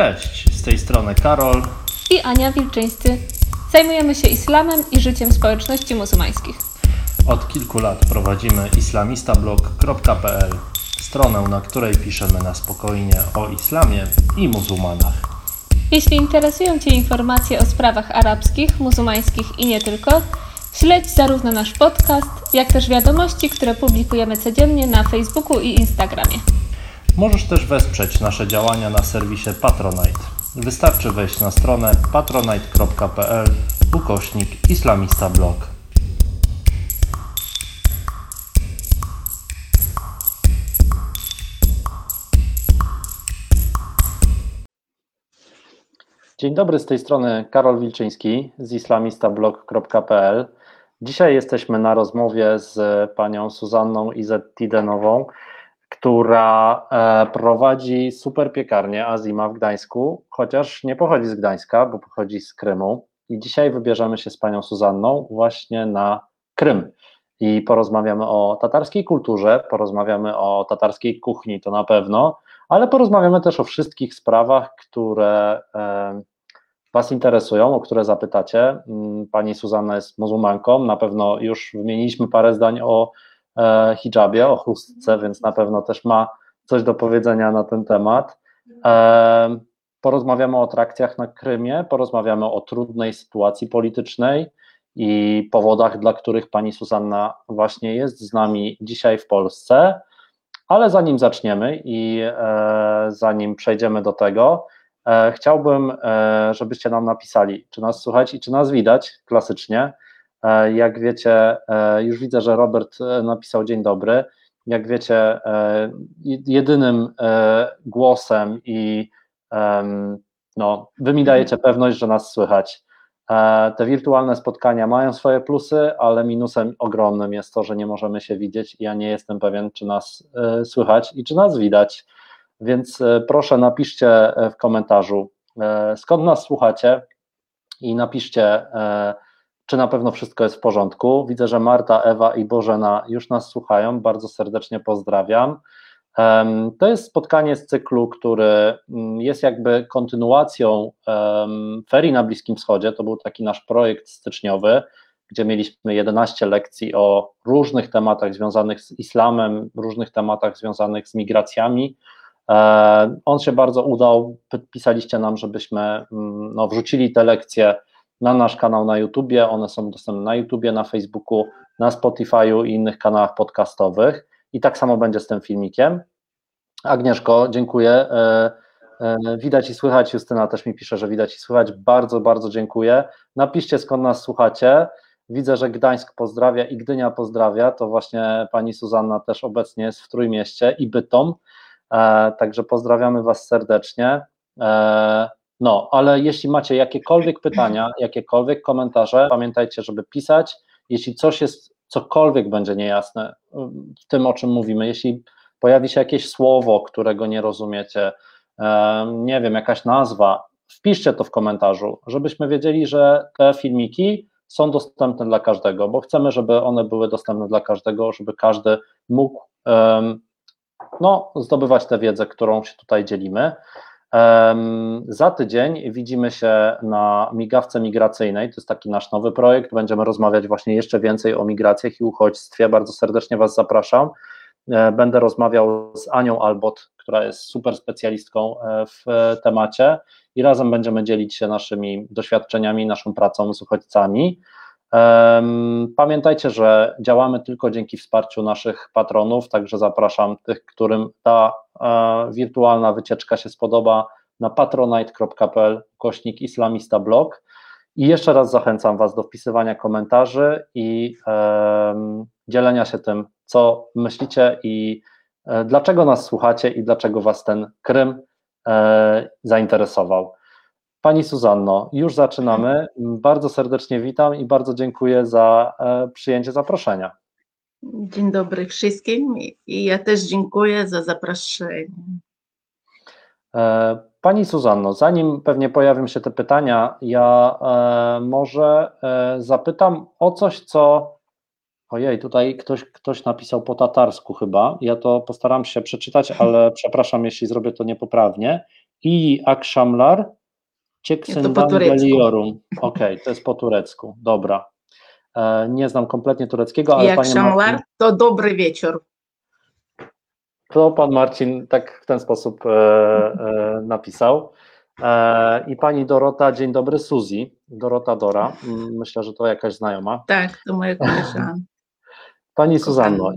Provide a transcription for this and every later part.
Cześć, z tej strony Karol i Ania Wilczyńscy. Zajmujemy się islamem i życiem społeczności muzułmańskich. Od kilku lat prowadzimy islamistablog.pl, stronę, na której piszemy na spokojnie o islamie i muzułmanach. Jeśli interesują Cię informacje o sprawach arabskich, muzułmańskich i nie tylko, śledź zarówno nasz podcast, jak też wiadomości, które publikujemy codziennie na Facebooku i Instagramie. Możesz też wesprzeć nasze działania na serwisie Patronite. Wystarczy wejść na stronę patronite.pl ukośnik islamista blog. Dzień dobry, z tej strony Karol Wilczyński z islamistablog.pl. Dzisiaj jesteśmy na rozmowie z panią Suzanną Izetidenową, która e, prowadzi super piekarnię Azima w Gdańsku, chociaż nie pochodzi z Gdańska, bo pochodzi z Krymu. I dzisiaj wybierzemy się z panią Suzanną właśnie na Krym. I porozmawiamy o tatarskiej kulturze, porozmawiamy o tatarskiej kuchni, to na pewno, ale porozmawiamy też o wszystkich sprawach, które e, Was interesują, o które zapytacie. Mm, pani Suzanna jest muzułmanką, na pewno już wymieniliśmy parę zdań o hijabie, o chustce, więc na pewno też ma coś do powiedzenia na ten temat. E, porozmawiamy o atrakcjach na Krymie, porozmawiamy o trudnej sytuacji politycznej i powodach, dla których pani Susanna właśnie jest z nami dzisiaj w Polsce. Ale zanim zaczniemy i e, zanim przejdziemy do tego, chciałbym, żebyście nam napisali, czy nas słychać i czy nas widać klasycznie. E, jak wiecie, e, już widzę, że Robert e, napisał dzień dobry. Jak wiecie, jedynym głosem i no, wy mi dajecie pewność, że nas słychać. Te wirtualne spotkania mają swoje plusy, ale minusem ogromnym jest to, że nie możemy się widzieć i ja nie jestem pewien, czy nas słychać i czy nas widać. Więc proszę napiszcie w komentarzu, skąd nas słuchacie i napiszcie czy na pewno wszystko jest w porządku. Widzę, że Marta, Ewa i Bożena już nas słuchają. Bardzo serdecznie pozdrawiam. To jest spotkanie z cyklu, który mm, jest jakby kontynuacją ferii na Bliskim Wschodzie. To był taki nasz projekt styczniowy, gdzie mieliśmy 11 lekcji o różnych tematach związanych z islamem, różnych tematach związanych z migracjami. On się bardzo udał. Pisaliście nam, żebyśmy mm, no, wrzucili te lekcje na nasz kanał na YouTubie. One są dostępne na YouTubie, na Facebooku, na Spotify'u i innych kanałach podcastowych. I tak samo będzie z tym filmikiem. Agnieszko, dziękuję. E, e, widać i słychać, Justyna też mi pisze, że widać i słychać. Bardzo, bardzo dziękuję. Napiszcie skąd nas słuchacie. Widzę, że Gdańsk pozdrawia i Gdynia pozdrawia. To właśnie pani Suzanna też obecnie jest w Trójmieście i Bytom. E, także pozdrawiamy Was serdecznie. No, ale jeśli macie jakiekolwiek pytania, jakiekolwiek komentarze, pamiętajcie, żeby pisać. Jeśli coś jest, cokolwiek będzie niejasne w tym, o czym mówimy, jeśli pojawi się jakieś słowo, którego nie rozumiecie, nie wiem, jakaś nazwa, wpiszcie to w komentarzu, żebyśmy wiedzieli, że te filmiki są dostępne dla każdego, bo chcemy, żeby one były dostępne dla każdego, żeby każdy mógł no, zdobywać tę wiedzę, którą się tutaj dzielimy. Za tydzień widzimy się na migawce migracyjnej. To jest taki nasz nowy projekt. Będziemy rozmawiać właśnie jeszcze więcej o migracjach i uchodźstwie. Bardzo serdecznie Was zapraszam. E, będę rozmawiał z Anią Albot, która jest super specjalistką e, w temacie, i razem będziemy dzielić się naszymi doświadczeniami, naszą pracą z uchodźcami. Pamiętajcie, że działamy tylko dzięki wsparciu naszych patronów, także zapraszam tych, którym ta e, wirtualna wycieczka się spodoba na patronite.pl kośnik islamista blog. I jeszcze raz zachęcam Was do wpisywania komentarzy i dzielenia się tym, co myślicie i e, dlaczego nas słuchacie i dlaczego Was ten Krym e, zainteresował. Pani Suzanno, już zaczynamy. Bardzo serdecznie witam i bardzo dziękuję za e, przyjęcie zaproszenia. Dzień dobry wszystkim i ja też dziękuję za zaproszenie. E, pani Suzanno, zanim pewnie pojawią się te pytania, ja e, może zapytam o coś, co. Ojej, tutaj ktoś, ktoś napisał po tatarsku chyba. Ja to postaram się przeczytać, ale przepraszam, jeśli zrobię to niepoprawnie. i Akshamlar Cieksendangheliorum. Okej, okay, to jest po turecku, dobra. E, nie znam kompletnie tureckiego, ale Jak Szamlar, to dobry wieczór. To pan Marcin tak w ten sposób e, e, napisał. E, I pani Dorota, dzień dobry, Suzy. Dorota Dora, myślę, że to jakaś znajoma. Tak, to moja koleżanka. Pani Suzanno,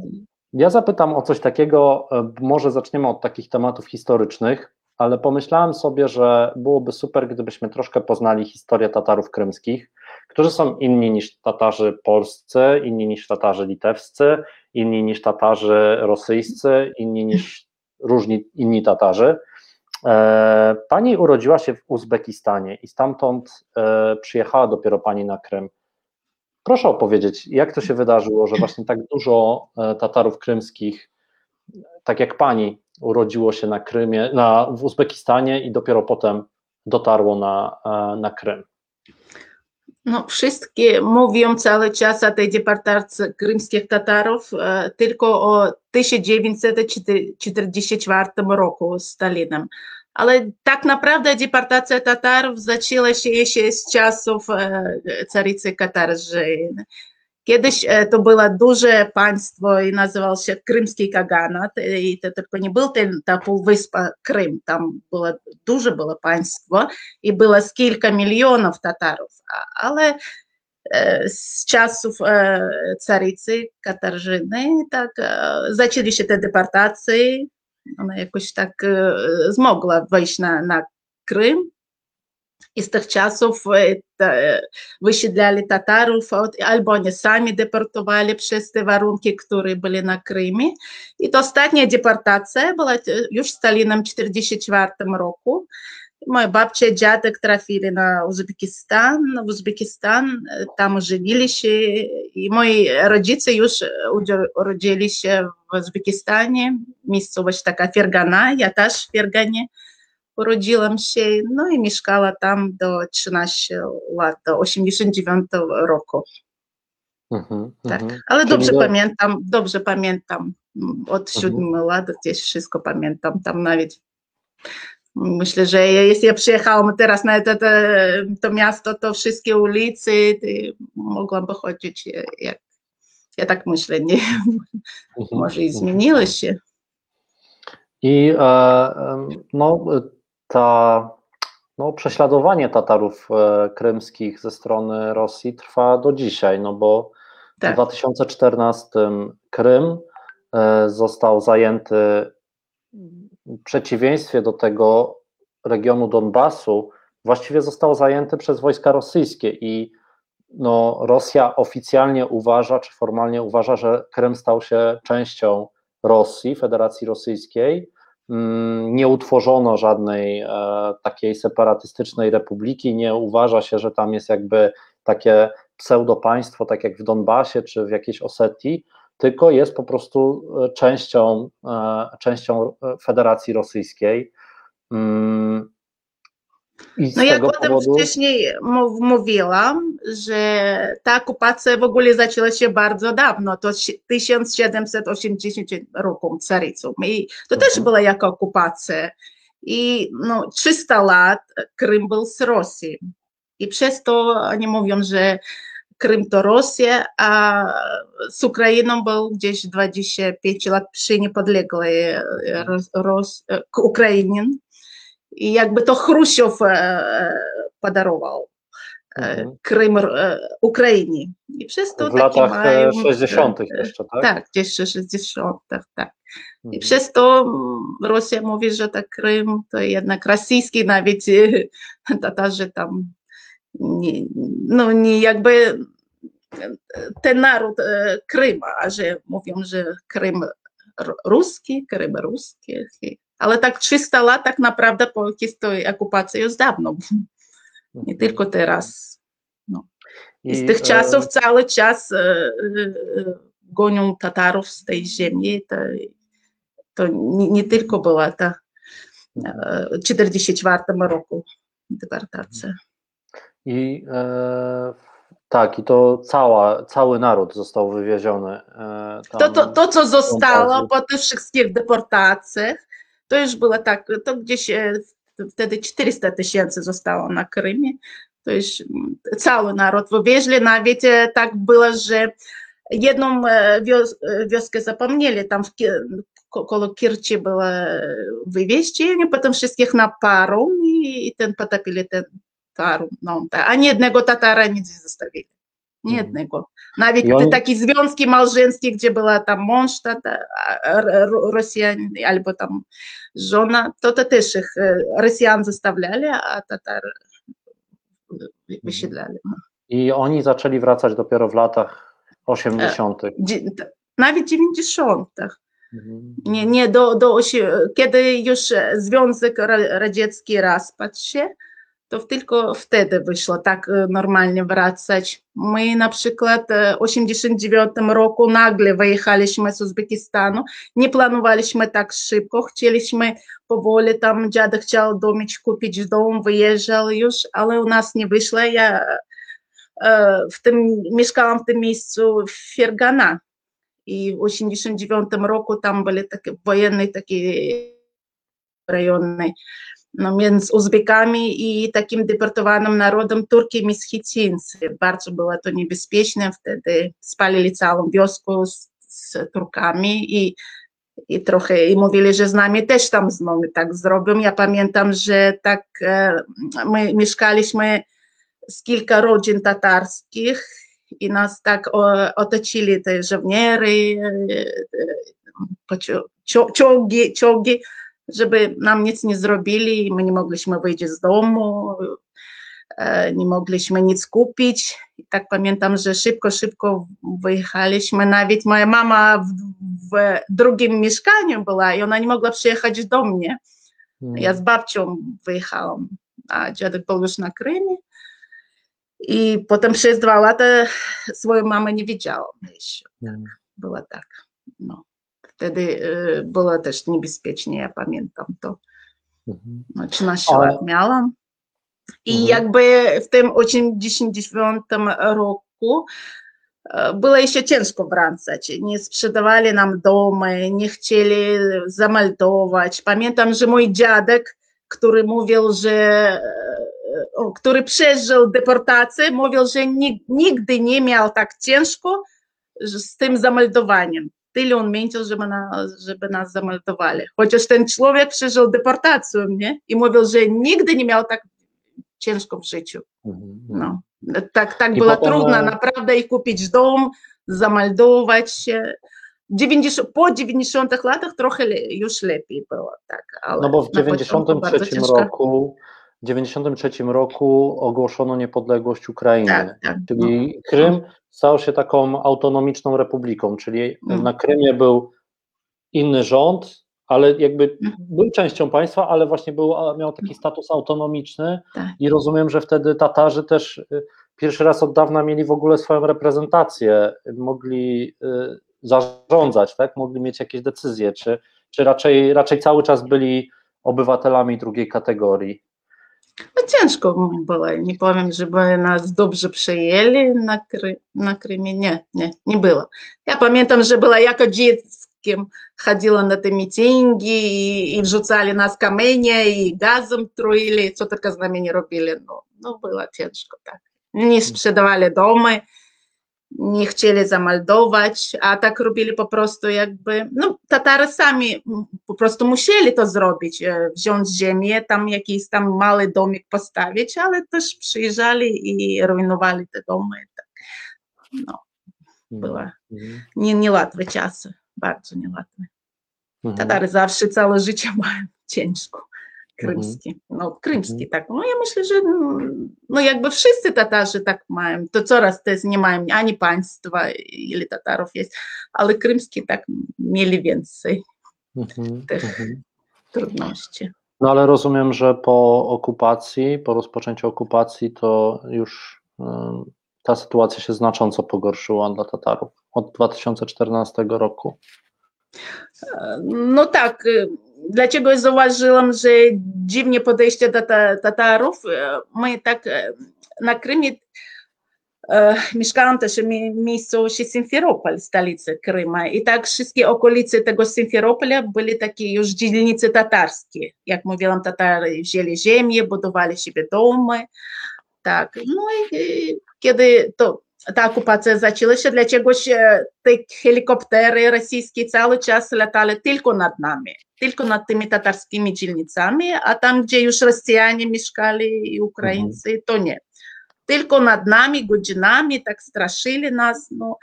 ja zapytam o coś takiego, e, może zaczniemy od takich tematów historycznych, ale pomyślałem sobie, że byłoby super, gdybyśmy troszkę poznali historię Tatarów krymskich, którzy są inni niż Tatarzy polscy, inni niż Tatarzy litewscy, inni niż Tatarzy rosyjscy, inni niż różni inni Tatarzy. E, pani urodziła się w Uzbekistanie i stamtąd e, przyjechała dopiero pani na Krym. Proszę opowiedzieć, jak to się wydarzyło, że właśnie tak dużo e, Tatarów krymskich, tak jak pani, urodziło się na Krymie, na, w Uzbekistanie i dopiero potem dotarło na, na Krym? No, wszystkie mówią cały czas o tej deportacji krymskich Tatarów tylko o 1944 roku Stalinem. Ale tak naprawdę deportacja Tatarów zaczęła się jeszcze z czasów caricy Katarzyny. Kiedyś to było duże państwo i nazywał się Krymski Kaganat i to tylko nie był ten, ta półwyspa Krym, tam było duże było państwo i było z kilka milionów Tatarów, ale z czasów caricy Katarzyny tak zaczęli się te deportacje, ona jakoś tak zmogła wejść na, na Krym i z tych czasów wysiedlali Tatarów, albo oni sami deportowali przez te warunki, które były na Krymie. I to ostatnia deportacja była już Stalinem w 1944 roku. Moja babcia i dziadek trafili na Uzbekistan, w Uzbekistan, tam żenili się i moi rodzice już urodzili się w Uzbekistanie, miejscowość taka Fergana, ja też w Ferganie urodziłam się, no i mieszkała tam do 13 lat, do 89 roku. Mhm, tak, mhm. ale dobrze do... pamiętam, dobrze pamiętam, od 7 mhm. lat gdzieś wszystko pamiętam, tam nawet myślę, że jeśli ja przyjechałam teraz na to, to, to miasto, to wszystkie ulice mogłam chodzić jak, ja tak myślę, nie, może i zmieniło się. I e, no, ta, no, prześladowanie Tatarów e, krymskich ze strony Rosji trwa do dzisiaj, no bo tak. w 2014 Krym e, został zajęty w przeciwieństwie do tego regionu Donbasu, właściwie został zajęty przez wojska rosyjskie i no, Rosja oficjalnie uważa, czy formalnie uważa, że Krym stał się częścią Rosji, Federacji Rosyjskiej, nie utworzono żadnej e, takiej separatystycznej republiki, nie uważa się, że tam jest jakby takie pseudopaństwo, tak jak w Donbasie czy w jakiejś Osetii, tylko jest po prostu e, częścią, e, częścią Federacji Rosyjskiej. No ja potem powodu... wcześniej mówiłam, że ta okupacja w ogóle zaczęła się bardzo dawno, to 1780 roku caricą i to też mhm. była jako okupacja. I no, 300 lat Krym był z Rosji. I przez to oni mówią, że Krym to Rosja, a z Ukrainą był gdzieś 25 lat przy niepodległej Ros, Ukrainie i jakby to Chruściow podarował Krym Ukrainie. I przez to w latach mają, 60. jeszcze, tak? Tak, gdzieś 60. tak. I przez to Rosja mówi, że ta Krym to jednak rosyjski, nawet Tatarzy tam nie, no nie jakby ten naród Kryma, że mówią, że Krym ruski, Krym ruski ale tak 300 lat tak naprawdę po historii okupacji już dawno, nie tylko teraz. No. I z tych czasów cały czas gonią Tatarów z tej ziemi, to, to nie, nie tylko była ta w 1944 roku deportacja. I e, tak, i to cała, cały naród został wywieziony. E, to, to, to, co zostało po tych wszystkich deportacjach, to już było tak, to gdzieś wtedy 400 tysięcy zostało na Krymie. To jest cały naród. Wywieźli, nawet tak było, że jedną wios wioskę zapomnieli, tam w, koło Kirci było oni potem wszystkich na paru i, i ten potopili ten paru. No, a nie jednego Tatara nie zostawili. Nie jednego. Nawet oni... takie związki małżeńskie, gdzie była tam mąż tata, Rosjanin albo tam żona, to, to też ich Rosjan zostawiali, a Tatar wysiedlali. I oni zaczęli wracać dopiero w latach 80. Nawet 90. Nie, nie do, do, kiedy już Związek Radziecki rozpadł się, to tylko wtedy wyszło tak normalnie wracać. My na przykład w 89 roku nagle wyjechaliśmy z Uzbekistanu. Nie planowaliśmy tak szybko, chcieliśmy powoli, tam dziadek chciał domieć, kupić dom, wyjeżdżał już, ale u nas nie wyszło. Ja w tym, mieszkałam w tym miejscu w Fergana i w 89 roku tam byli takie wojenne takie rejony między Uzbekami i takim deportowanym narodem Turki Meschicyńcy. Bardzo było to niebezpieczne, wtedy spalili całą wioskę z, z Turkami i, i trochę i mówili, że z nami też tam znowu tak zrobią. Ja pamiętam, że tak e, my mieszkaliśmy z kilka rodzin tatarskich i nas tak otoczyli te żołnierzy, czołgi, czołgi, żeby nam nic nie zrobili my nie mogliśmy wyjść z domu, nie mogliśmy nic kupić. I tak pamiętam, że szybko, szybko wyjechaliśmy. Nawet moja mama w, w drugim mieszkaniu była i ona nie mogła przyjechać do mnie. Ja z babcią wyjechałam, a dziadek był już na Krymie. I potem przez dwa lata swoją mamę nie widziałam jeszcze. Tak, było tak. No. Wtedy y, było też niebezpiecznie, ja pamiętam to. No, 13 lat miałam. I jakby w tym 89 roku było jeszcze ciężko wracać. Nie sprzedawali nam domy, nie chcieli zameldować. Pamiętam, że mój dziadek, który mówił, że który przeżył deportację, mówił, że nigdy nie miał tak ciężko z tym zameldowaniem. Tyle on męczył, żeby, na, żeby nas zameldowali. Chociaż ten człowiek przeżył deportację, nie? I mówił, że nigdy nie miał tak ciężko w życiu. No. Tak, tak było potem... trudno naprawdę i kupić dom, zameldować się. 90, po 90 latach trochę już lepiej było. Tak, no bo w 93 roku 1993 roku ogłoszono niepodległość Ukrainy, tak, tak, czyli no. Krym stał się taką autonomiczną republiką, czyli no. na Krymie był inny rząd, ale jakby no. był częścią państwa, ale właśnie był, miał taki status autonomiczny tak. i rozumiem, że wtedy Tatarzy też y, pierwszy raz od dawna mieli w ogóle swoją reprezentację, mogli y, zarządzać, tak? mogli mieć jakieś decyzje, czy, czy raczej, raczej cały czas byli obywatelami drugiej kategorii? No ciężko było, nie powiem, żeby nas dobrze przyjęli na, Kry, na Krymie, nie, nie, nie było. Ja pamiętam, że była jako dzieckiem, chodziła na te mitingi i, i wrzucali nas kamienie i gazem truili, co tylko z nami nie robili, no, no było ciężko, tak. Nie sprzedawali domy, nie chcieli zameldować, a tak robili po prostu jakby, no Tatary sami po prostu musieli to zrobić, wziąć ziemię, tam jakiś tam mały domik postawić, ale też przyjeżdżali i rujnowali te domy. Tak. No, była nie, niełatwe czasy, bardzo niełatwe. Tatary zawsze całe życie mają ciężko krymski. No, krymski, tak. No ja myślę, że no jakby wszyscy Tatarzy tak mają. To coraz też nie mają ani państwa, ile Tatarów jest, ale krymski tak mieli więcej tych trudności. No ale rozumiem, że po okupacji, po rozpoczęciu okupacji, to już ta sytuacja się znacząco pogorszyła dla Tatarów od 2014 roku. No tak, dlaczego zauważyłam, że dziwnie podejście do Tatarów. My tak na Krymie mieszkałam też w miejscowości Simferopol, stolicy Kryma. I tak wszystkie okolice tego Simferopola były takie już dzielnice tatarskie. Jak mówiłam, Tatary wzięli ziemię, budowali sobie domy. Tak, no i kiedy to ta okupacja zaczęła się, dlaczegoś te helikoptery rosyjskie cały czas latali tylko nad nami, tylko nad tymi tatarskimi dzielnicami, a tam, gdzie już Rosjanie mieszkali i Ukraińcy, to nie tylko nad nami godzinami tak straszyli nas. No,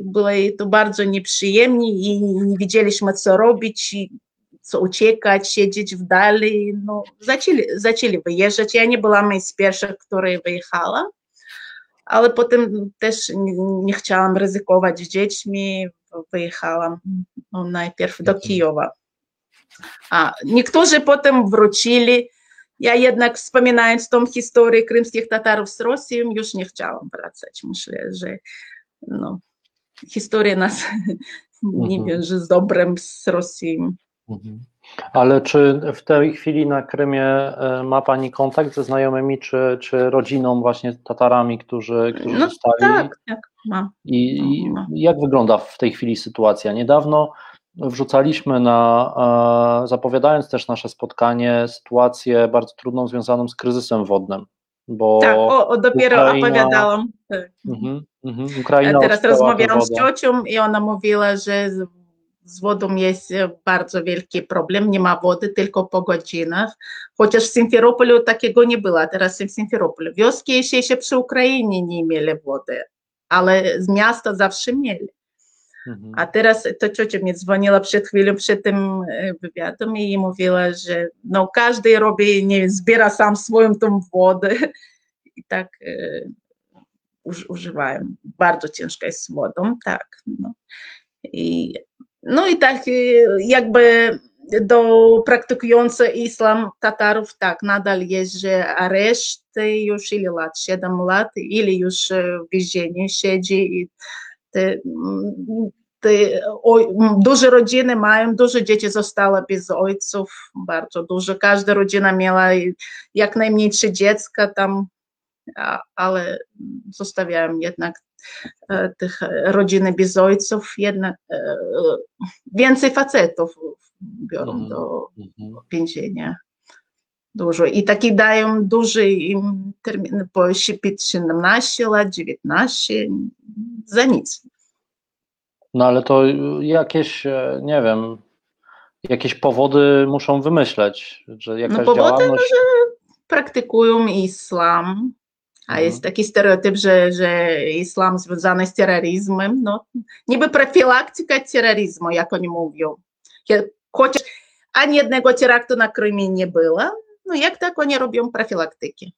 było to bardzo nieprzyjemnie i nie wiedzieliśmy, co robić, co uciekać, siedzieć w dali. No, zaczęli, zaczęli wyjeżdżać. Ja nie byłam z pierwszych, która wyjechała, ale potem też nie, nie chciałam ryzykować z dziećmi. Wyjechałam no, najpierw do Kijowa. A niektórzy potem wrócili ja jednak wspominając tą historię krymskich Tatarów z Rosją, już nie chciałam wracać. Myślę, że no, historia nas nie mhm. wiąże z dobrem z Rosją. Mhm. Ale czy w tej chwili na Krymie e, ma Pani kontakt ze znajomymi, czy, czy rodziną właśnie Tatarami, którzy, którzy no, zostali? Tak, tak, mam. I, I jak wygląda w tej chwili sytuacja? Niedawno wrzucaliśmy na, e, zapowiadając też nasze spotkanie, sytuację bardzo trudną związaną z kryzysem wodnym. Bo tak, o, o dopiero Ukraina, opowiadałam. Mhm, mhm, Ukraina Teraz rozmawiałam z ciocią i ona mówiła, że z wodą jest bardzo wielki problem, nie ma wody tylko po godzinach, chociaż w Simferopolu takiego nie było, teraz w Simferopolu. Wioski jeszcze, jeszcze przy Ukrainie nie mieli wody, ale z miasta zawsze mieli. Mhm. A teraz to ciocia mnie dzwoniła przed chwilą, przed tym e, wywiadem i mówiła, że no każdy robi, nie zbiera sam swoją tą wodę i tak e, używają. Bardzo ciężka jest z wodą, tak. No. I, no i tak e, jakby do praktykujących islam Tatarów, tak, nadal jest, że areszty już ile lat, 7 lat, ili już w więzieniu siedzi? I te, te, o, duże rodziny mają, dużo dzieci zostało bez ojców, bardzo dużo. Każda rodzina miała jak najmniej trzy dziecka tam, ale zostawiają jednak tych rodziny bez ojców, jednak e, więcej facetów biorą -hmm. do mhm. więzienia. Dużo. I taki dają duży im termin po 17 lat, 19, za nic. No ale to jakieś, e, nie wiem, jakieś powody muszą wymyśleć, że jakaś no powody, działalność... że praktykują islam, a mhm. jest taki stereotyp, że, że islam związany z terroryzmem, no niby profilaktyka terroryzmu, jak oni mówią. Chociaż ani jednego teraktu na Krymie nie było, no jak tak oni robią profilaktyki?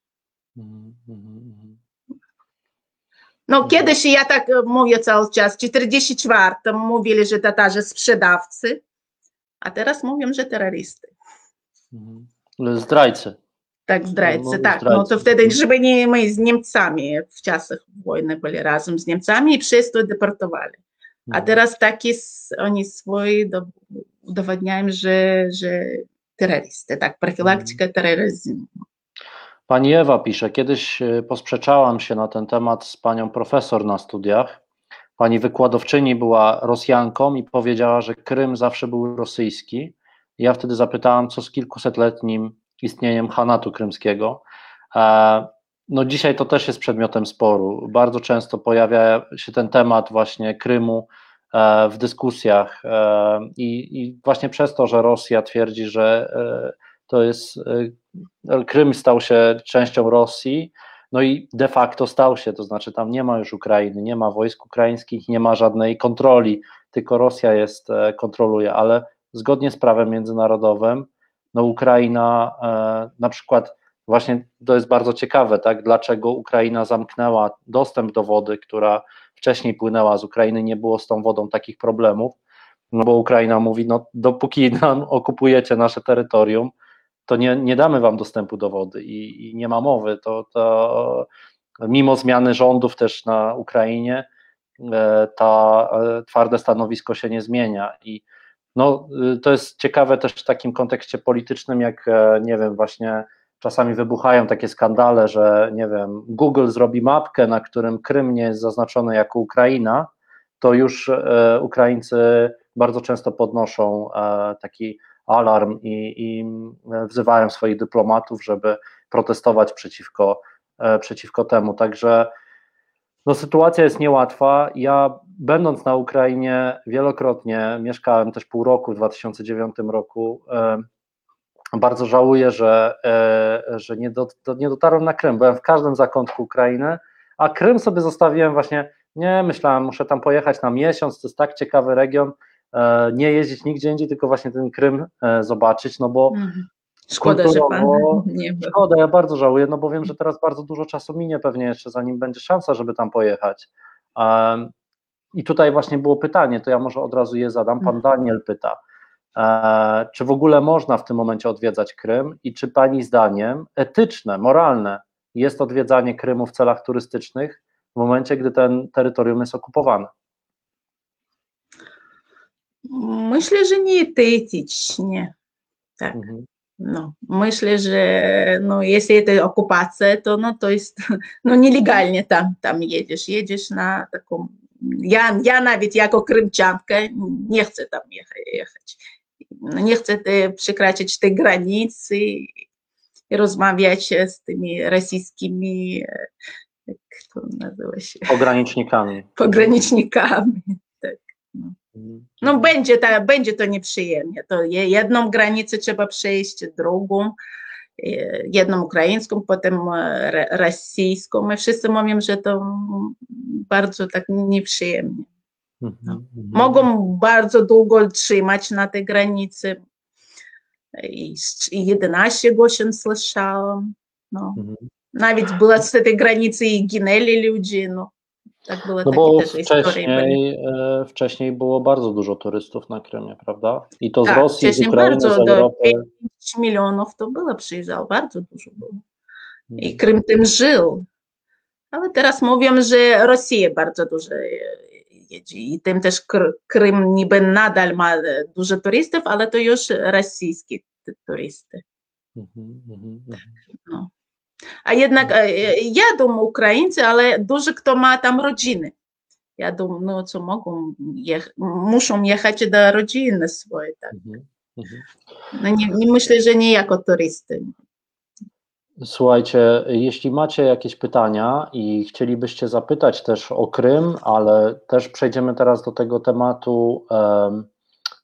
No mhm. kiedyś ja tak e, mówię cały czas, w 44 mówili, że Tatarzy sprzedawcy, a teraz mówią, że terrorysty. Mhm. Zdrajcy. Tak, zdrajcy, no, tak. Zdrajcy. No to wtedy, żeby nie my z Niemcami w czasach wojny byli razem z Niemcami i przez to deportowali. A mhm. teraz taki oni swoi udowadniają, że, że terrorysty, tak, profilaktyka terroryzmu. Pani Ewa pisze, kiedyś e, posprzeczałam się na ten temat z panią profesor na studiach. Pani wykładowczyni była Rosjanką i powiedziała, że Krym zawsze był rosyjski. Ja wtedy zapytałam, co z kilkusetletnim istnieniem Hanatu krymskiego. E, no dzisiaj to też jest przedmiotem sporu. Bardzo często pojawia się ten temat właśnie Krymu e, w dyskusjach i, i właśnie przez to, że Rosja twierdzi, że to jest e, Krym stał się częścią Rosji, no i de facto stał się, to znaczy tam nie ma już Ukrainy, nie ma wojsk ukraińskich, nie ma żadnej kontroli, tylko Rosja jest, e, kontroluje, ale zgodnie z prawem międzynarodowym, no Ukraina e, na przykład właśnie to jest bardzo ciekawe, tak, dlaczego Ukraina zamknęła dostęp do wody, która wcześniej płynęła z Ukrainy, nie było z tą wodą takich problemów, no bo Ukraina mówi, no dopóki nam okupujecie nasze terytorium, to nie, nie damy wam dostępu do wody i, i nie ma mowy. To, to mimo zmiany rządów też na Ukrainie, e, ta e, twarde stanowisko się nie zmienia i no, y, to jest ciekawe też w takim kontekście politycznym, jak e, nie wiem, właśnie czasami wybuchają takie skandale, że nie wiem, Google zrobi mapkę, na którym Krym nie jest zaznaczony jako Ukraina, to już e, Ukraińcy bardzo często podnoszą e, taki alarm i, i wzywają swoich dyplomatów, żeby protestować przeciwko, przeciwko temu. Także no, sytuacja jest niełatwa. Ja, będąc na Ukrainie wielokrotnie, mieszkałem też pół roku w 2009 roku. Bardzo żałuję, że, że nie, do, nie dotarłem na Krym. Byłem w każdym zakątku Ukrainy, a Krym sobie zostawiłem właśnie nie, myślałem, muszę tam pojechać na miesiąc, to jest tak ciekawy region, e, nie jeździć nigdzie indziej, tylko właśnie ten Krym e, zobaczyć, no bo mhm. Szkoda, że pan nie był. Szkoda, ja bardzo żałuję, no bo wiem, że teraz bardzo dużo czasu minie pewnie jeszcze, zanim będzie szansa, żeby tam pojechać. I tutaj właśnie było pytanie, to ja może od razu je zadam. Pan mhm. Daniel pyta, e, czy w ogóle można w tym momencie odwiedzać Krym i czy Pani zdaniem etyczne, moralne jest odwiedzanie Krymu w celach turystycznych, w momencie, gdy ten terytorium jest okupowane? Myślę, że nie etycznie. Tak. Mhm. No, myślę, że no, jeśli to okupacja, to, no, to jest no, nielegalnie tam, tam jedziesz. Jedziesz na taką. Ja, ja nawet jako krymczanka nie chcę tam jechać. No, nie chcę te, przekraczać tej granicy i rozmawiać z tymi rosyjskimi jak to nazywa się? Pogranicznikami. Pogranicznikami, tak. No. Mhm. no będzie, ta, będzie to nieprzyjemnie. To jedną granicę trzeba przejść, drugą, e, jedną ukraińską, potem e, rosyjską. My wszyscy mówią, że to bardzo tak nieprzyjemnie. No. Mhm, mhm. Mogą bardzo długo trzymać na tej granicy. I 11 godzin słyszałam. No. Nawet była z tej granicy i ginęli ludzie, no. Tak no bo wcześniej, e, wcześniej było bardzo dużo turystów na Krymie, prawda? I to z tak, Rosji, z Ukrainy, bardzo, z Europy. 5 milionów to było, przyjeżdżało, bardzo dużo było. I. Krym tym żył. Ale teraz mówią, że Rosja bardzo dużo jedzie i tym też Krym niby nadal ma dużo turystów, ale to już rosyjskie turysty. Mhm, mhm, mhm. No. A jednak jadą Ukraińcy, ale dużo kto ma tam rodziny. Jadą, no co mogą, jech muszą jechać do rodziny swojej. Tak. No nie, nie myślę, że nie jako turysty. Słuchajcie, jeśli macie jakieś pytania i chcielibyście zapytać też o Krym, ale też przejdziemy teraz do tego tematu um,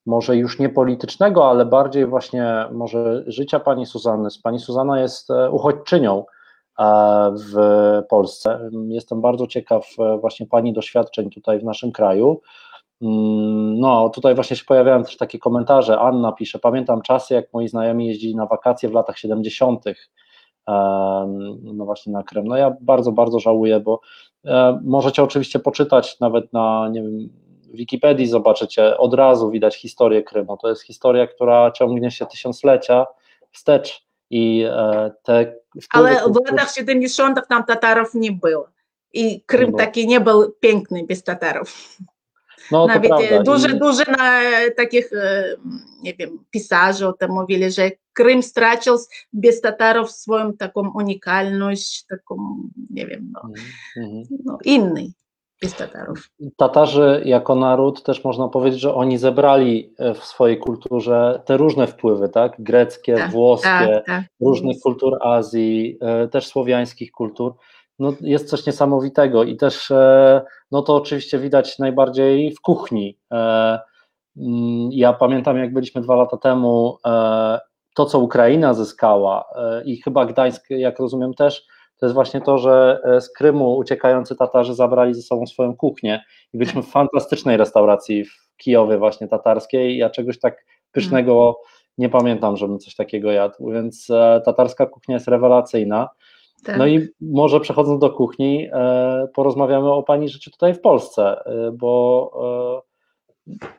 może już nie politycznego, ale bardziej właśnie może życia pani Suzanny. Pani Suzana jest e, uchodźczynią e, w Polsce. Jestem bardzo ciekaw e, właśnie pani doświadczeń tutaj w naszym kraju. Mm, no, tutaj właśnie się pojawiają też takie komentarze. Anna pisze: Pamiętam czasy, jak moi znajomi jeździli na wakacje w latach 70. No właśnie na Krym. No ja bardzo, bardzo żałuję, bo możecie oczywiście poczytać nawet na nie wiem, Wikipedii zobaczycie, od razu widać historię Krymu. To jest historia, która ciągnie się tysiąclecia wstecz i e, te... Ale w latach 70. tam Tatarów nie było i Krym nie taki nie był piękny bez Tatarów. No, Nawet prawda. duże, I... na takich, e, nie wiem, pisarzy o tym mówili, że Krym stracił bez Tatarów swoją taką unikalność, taką, nie wiem, no, mm -hmm. no innej Tatarów. Tatarzy jako naród też można powiedzieć, że oni zebrali e, w swojej kulturze te różne wpływy, tak? Greckie, tak, włoskie, tak, tak. różnych kultur Azji, e, też słowiańskich kultur. No, jest coś niesamowitego i też e, no to oczywiście widać najbardziej w kuchni. Mm, ja pamiętam, jak byliśmy dwa lata temu, to co Ukraina zyskała i chyba Gdańsk, jak rozumiem, też to jest właśnie to, że e, z Krymu uciekający Tatarzy zabrali ze sobą swoją kuchnię i byliśmy w fantastycznej restauracji w Kijowie właśnie tatarskiej. Ja czegoś tak pysznego nie pamiętam, żebym coś takiego jadł, więc e, tatarska kuchnia jest rewelacyjna. Tak. No i może przechodząc do kuchni, e, porozmawiamy o Pani życiu tutaj w Polsce, bo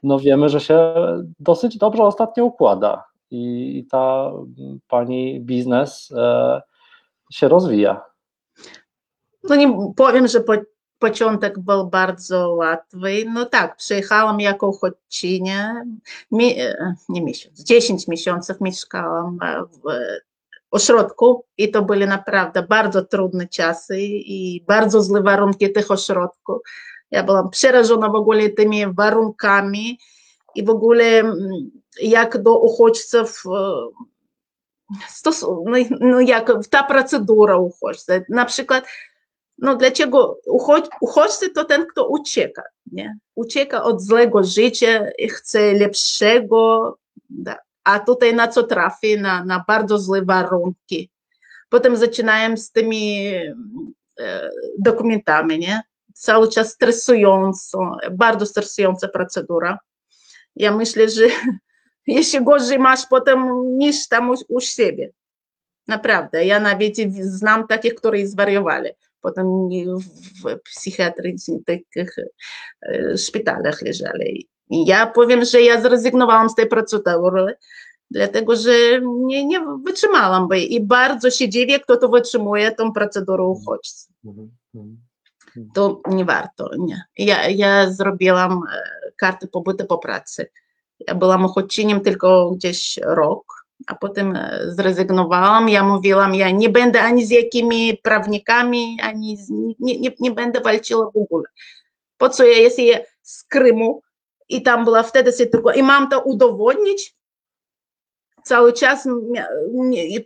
no wiemy, że się dosyć dobrze ostatnio układa i ta Pani biznes się rozwija. No nie powiem, że po, początek był bardzo łatwy. No tak, przyjechałam jako uchodźczynia, mi, nie miesiąc, 10 miesięcy mieszkałam w ośrodku i to były naprawdę bardzo trudne czasy i bardzo złe warunki tych ośrodków. Ja byłam przerażona w ogóle tymi warunkami i w ogóle jak do uchodźców no, no jak ta procedura uchodźcy. Na przykład no dlaczego uchodź, uchodźcy to ten, kto ucieka, nie? Ucieka od złego życia i chce lepszego, da. a tutaj na co trafi? Na, na bardzo złe warunki. Potem zaczynają z tymi e, dokumentami, nie? Cały czas stresująco, bardzo stresująca procedura. Ja myślę, że jeszcze gorzej masz potem niż tam u, u siebie. Naprawdę. Ja nawet znam takich, którzy zwariowali potem w psychiatrycznych takich szpitalach leżeli. I ja powiem, że ja zrezygnowałam z tej procedury, dlatego że nie, nie wytrzymałam by i bardzo się dziwię, kto to wytrzymuje tą procedurę uchodźcy. To nie warto, nie. Ja, ja zrobiłam kartę pobytu po pracy. Ja byłam uchodźczynią tylko gdzieś rok, a potem zrezygnowałam. Ja mówiłam, ja nie będę ani z jakimi prawnikami, ani z, nie, nie, nie będę walczyła w ogóle. Po co ja ja z Krymu i tam była wtedy sytuacja i mam to udowodnić. Cały czas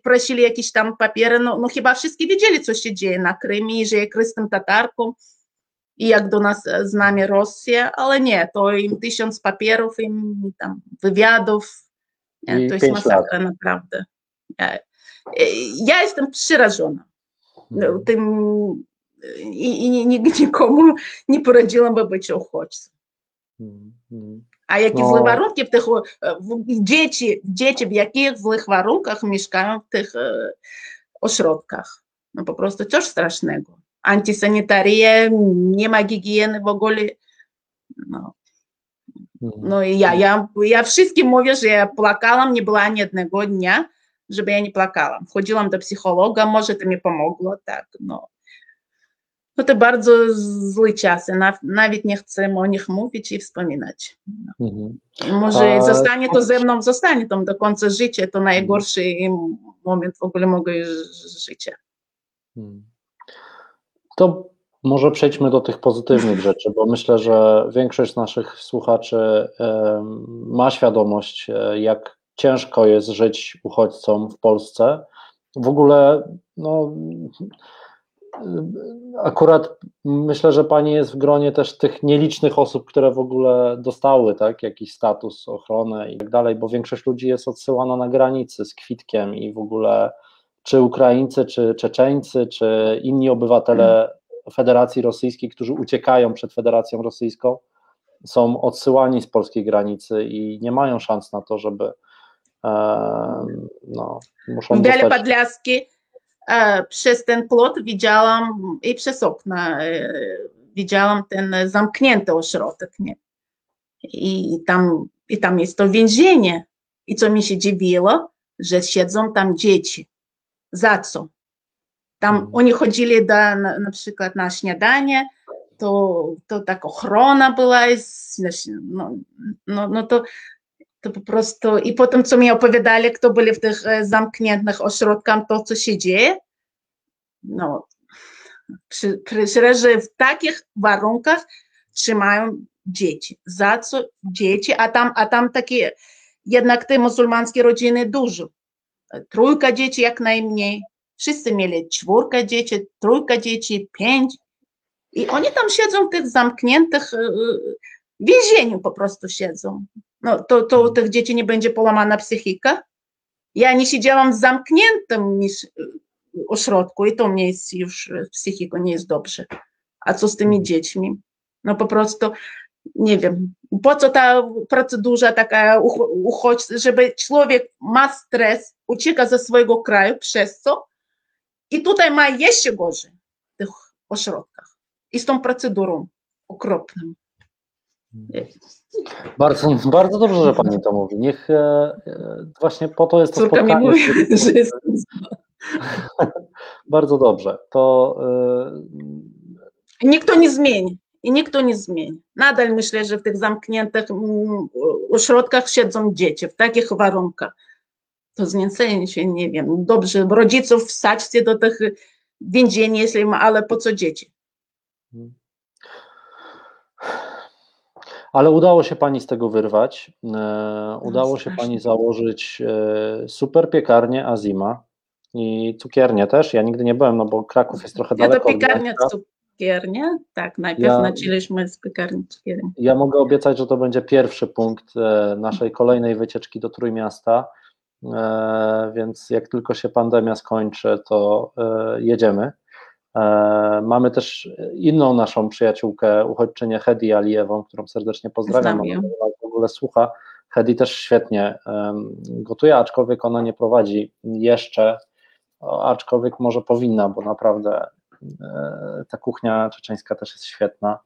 prosili jakieś tam papiery, no, no chyba wszyscy wiedzieli, co się dzieje na Krymie, że jestem Tatarką i jak do nas z nami Rosja, ale nie, to im tysiąc papierów, im tam wywiadów, to jest masakra lat. naprawdę. Ja, ja jestem przerażona hmm. tym i, i nikomu nie poradziłam być uchodźcą. Hmm. A jakie no. złe warunki w tych w, dzieci, dzieci w jakich złych warunkach mieszkają w tych e, ośrodkach. No po prostu coś strasznego. Antysanitaria, nie ma higieny w ogóle. No. No i ja, ja, ja wszystkim mówię, że ja płakałam, nie było ani jednego dnia, żeby ja nie płakałam. Chodziłam do psychologa, może to mi pomogło, tak, no. No to bardzo złe czasy, nawet nie chcę o nich mówić i wspominać. No. Mhm. Może A... zostanie to ze mną, zostanie tam do końca życia, to najgorszy moment w ogóle mojego życia. Mhm. To może przejdźmy do tych pozytywnych rzeczy, bo myślę, że większość naszych słuchaczy ma świadomość, e, jak ciężko jest żyć uchodźcom w Polsce. W ogóle, no, akurat myślę, że pani jest w gronie też tych nielicznych osób, które w ogóle dostały tak, jakiś status, ochronę i tak dalej, bo większość ludzi jest odsyłana na granicy z kwitkiem i w ogóle czy Ukraińcy, czy Czeczeńcy, czy inni obywatele Federacji Rosyjskiej, którzy uciekają przed Federacją Rosyjską, są odsyłani z polskiej granicy i nie mają szans na to, żeby e, no, muszą Białe dostać... Podlaski e, przez ten plot widziałam i przez okna e, widziałam ten zamknięty ośrodek, nie? I tam, I tam jest to więzienie. I co mi się dziwiło, że siedzą tam dzieci. Za co? Tam oni chodzili do, na, na przykład na śniadanie, to, to tak ochrona była, no, no, no to, to po prostu i potem co mi opowiadali, kto byli w tych zamkniętych ośrodkach, to co się dzieje, no przy, że w takich warunkach trzymają dzieci. Za co dzieci, a tam, a tam takie jednak te muzułmańskie rodziny dużo. Trójka dzieci jak najmniej, Wszyscy mieli czwórkę dzieci, trójkę dzieci, pięć. I oni tam siedzą w tych zamkniętych, y, y, w więzieniu po prostu siedzą. No to, to u tych dzieci nie będzie połamana psychika. Ja nie siedziałam w zamkniętym y, ośrodku i to mnie jest już psychiko nie jest dobrze. A co z tymi dziećmi? No po prostu nie wiem, po co ta procedura taka uchodźcza, żeby człowiek ma stres, ucieka ze swojego kraju, przez co i tutaj ma jeszcze gorzej w tych ośrodkach. I z tą procedurą okropną. Bardzo, bardzo dobrze, że Pani to mówi. Niech e, właśnie po to jest to Córka spotkanie. mi mówi, że jest... bardzo dobrze. To e... nikt to nie zmieni. I nikt to nie zmieni. Nadal myślę, że w tych zamkniętych ośrodkach siedzą dzieci w takich warunkach. To zniecenie się, nie wiem, dobrze, rodziców wsadźcie do tych więzień, jeśli ma, ale po co dzieci? Ale udało się Pani z tego wyrwać. E, no, udało się Pani założyć e, super piekarnię Azima i cukiernię też. Ja nigdy nie byłem, no bo Kraków jest trochę ja daleko. Ja to piekarnia, cukiernia. Tak, najpierw ja, nacięliśmy z piekarni cukierni. Ja mogę obiecać, że to będzie pierwszy punkt e, naszej kolejnej wycieczki do Trójmiasta. Więc jak tylko się pandemia skończy, to jedziemy. E, mamy też inną naszą przyjaciółkę, uchodźczynię Hedi Alijewą, którą serdecznie pozdrawiam. Ona w ogóle słucha. Hedi też świetnie gotuje, aczkolwiek ona nie prowadzi jeszcze, aczkolwiek może powinna, bo naprawdę e, ta kuchnia czeczeńska też jest świetna.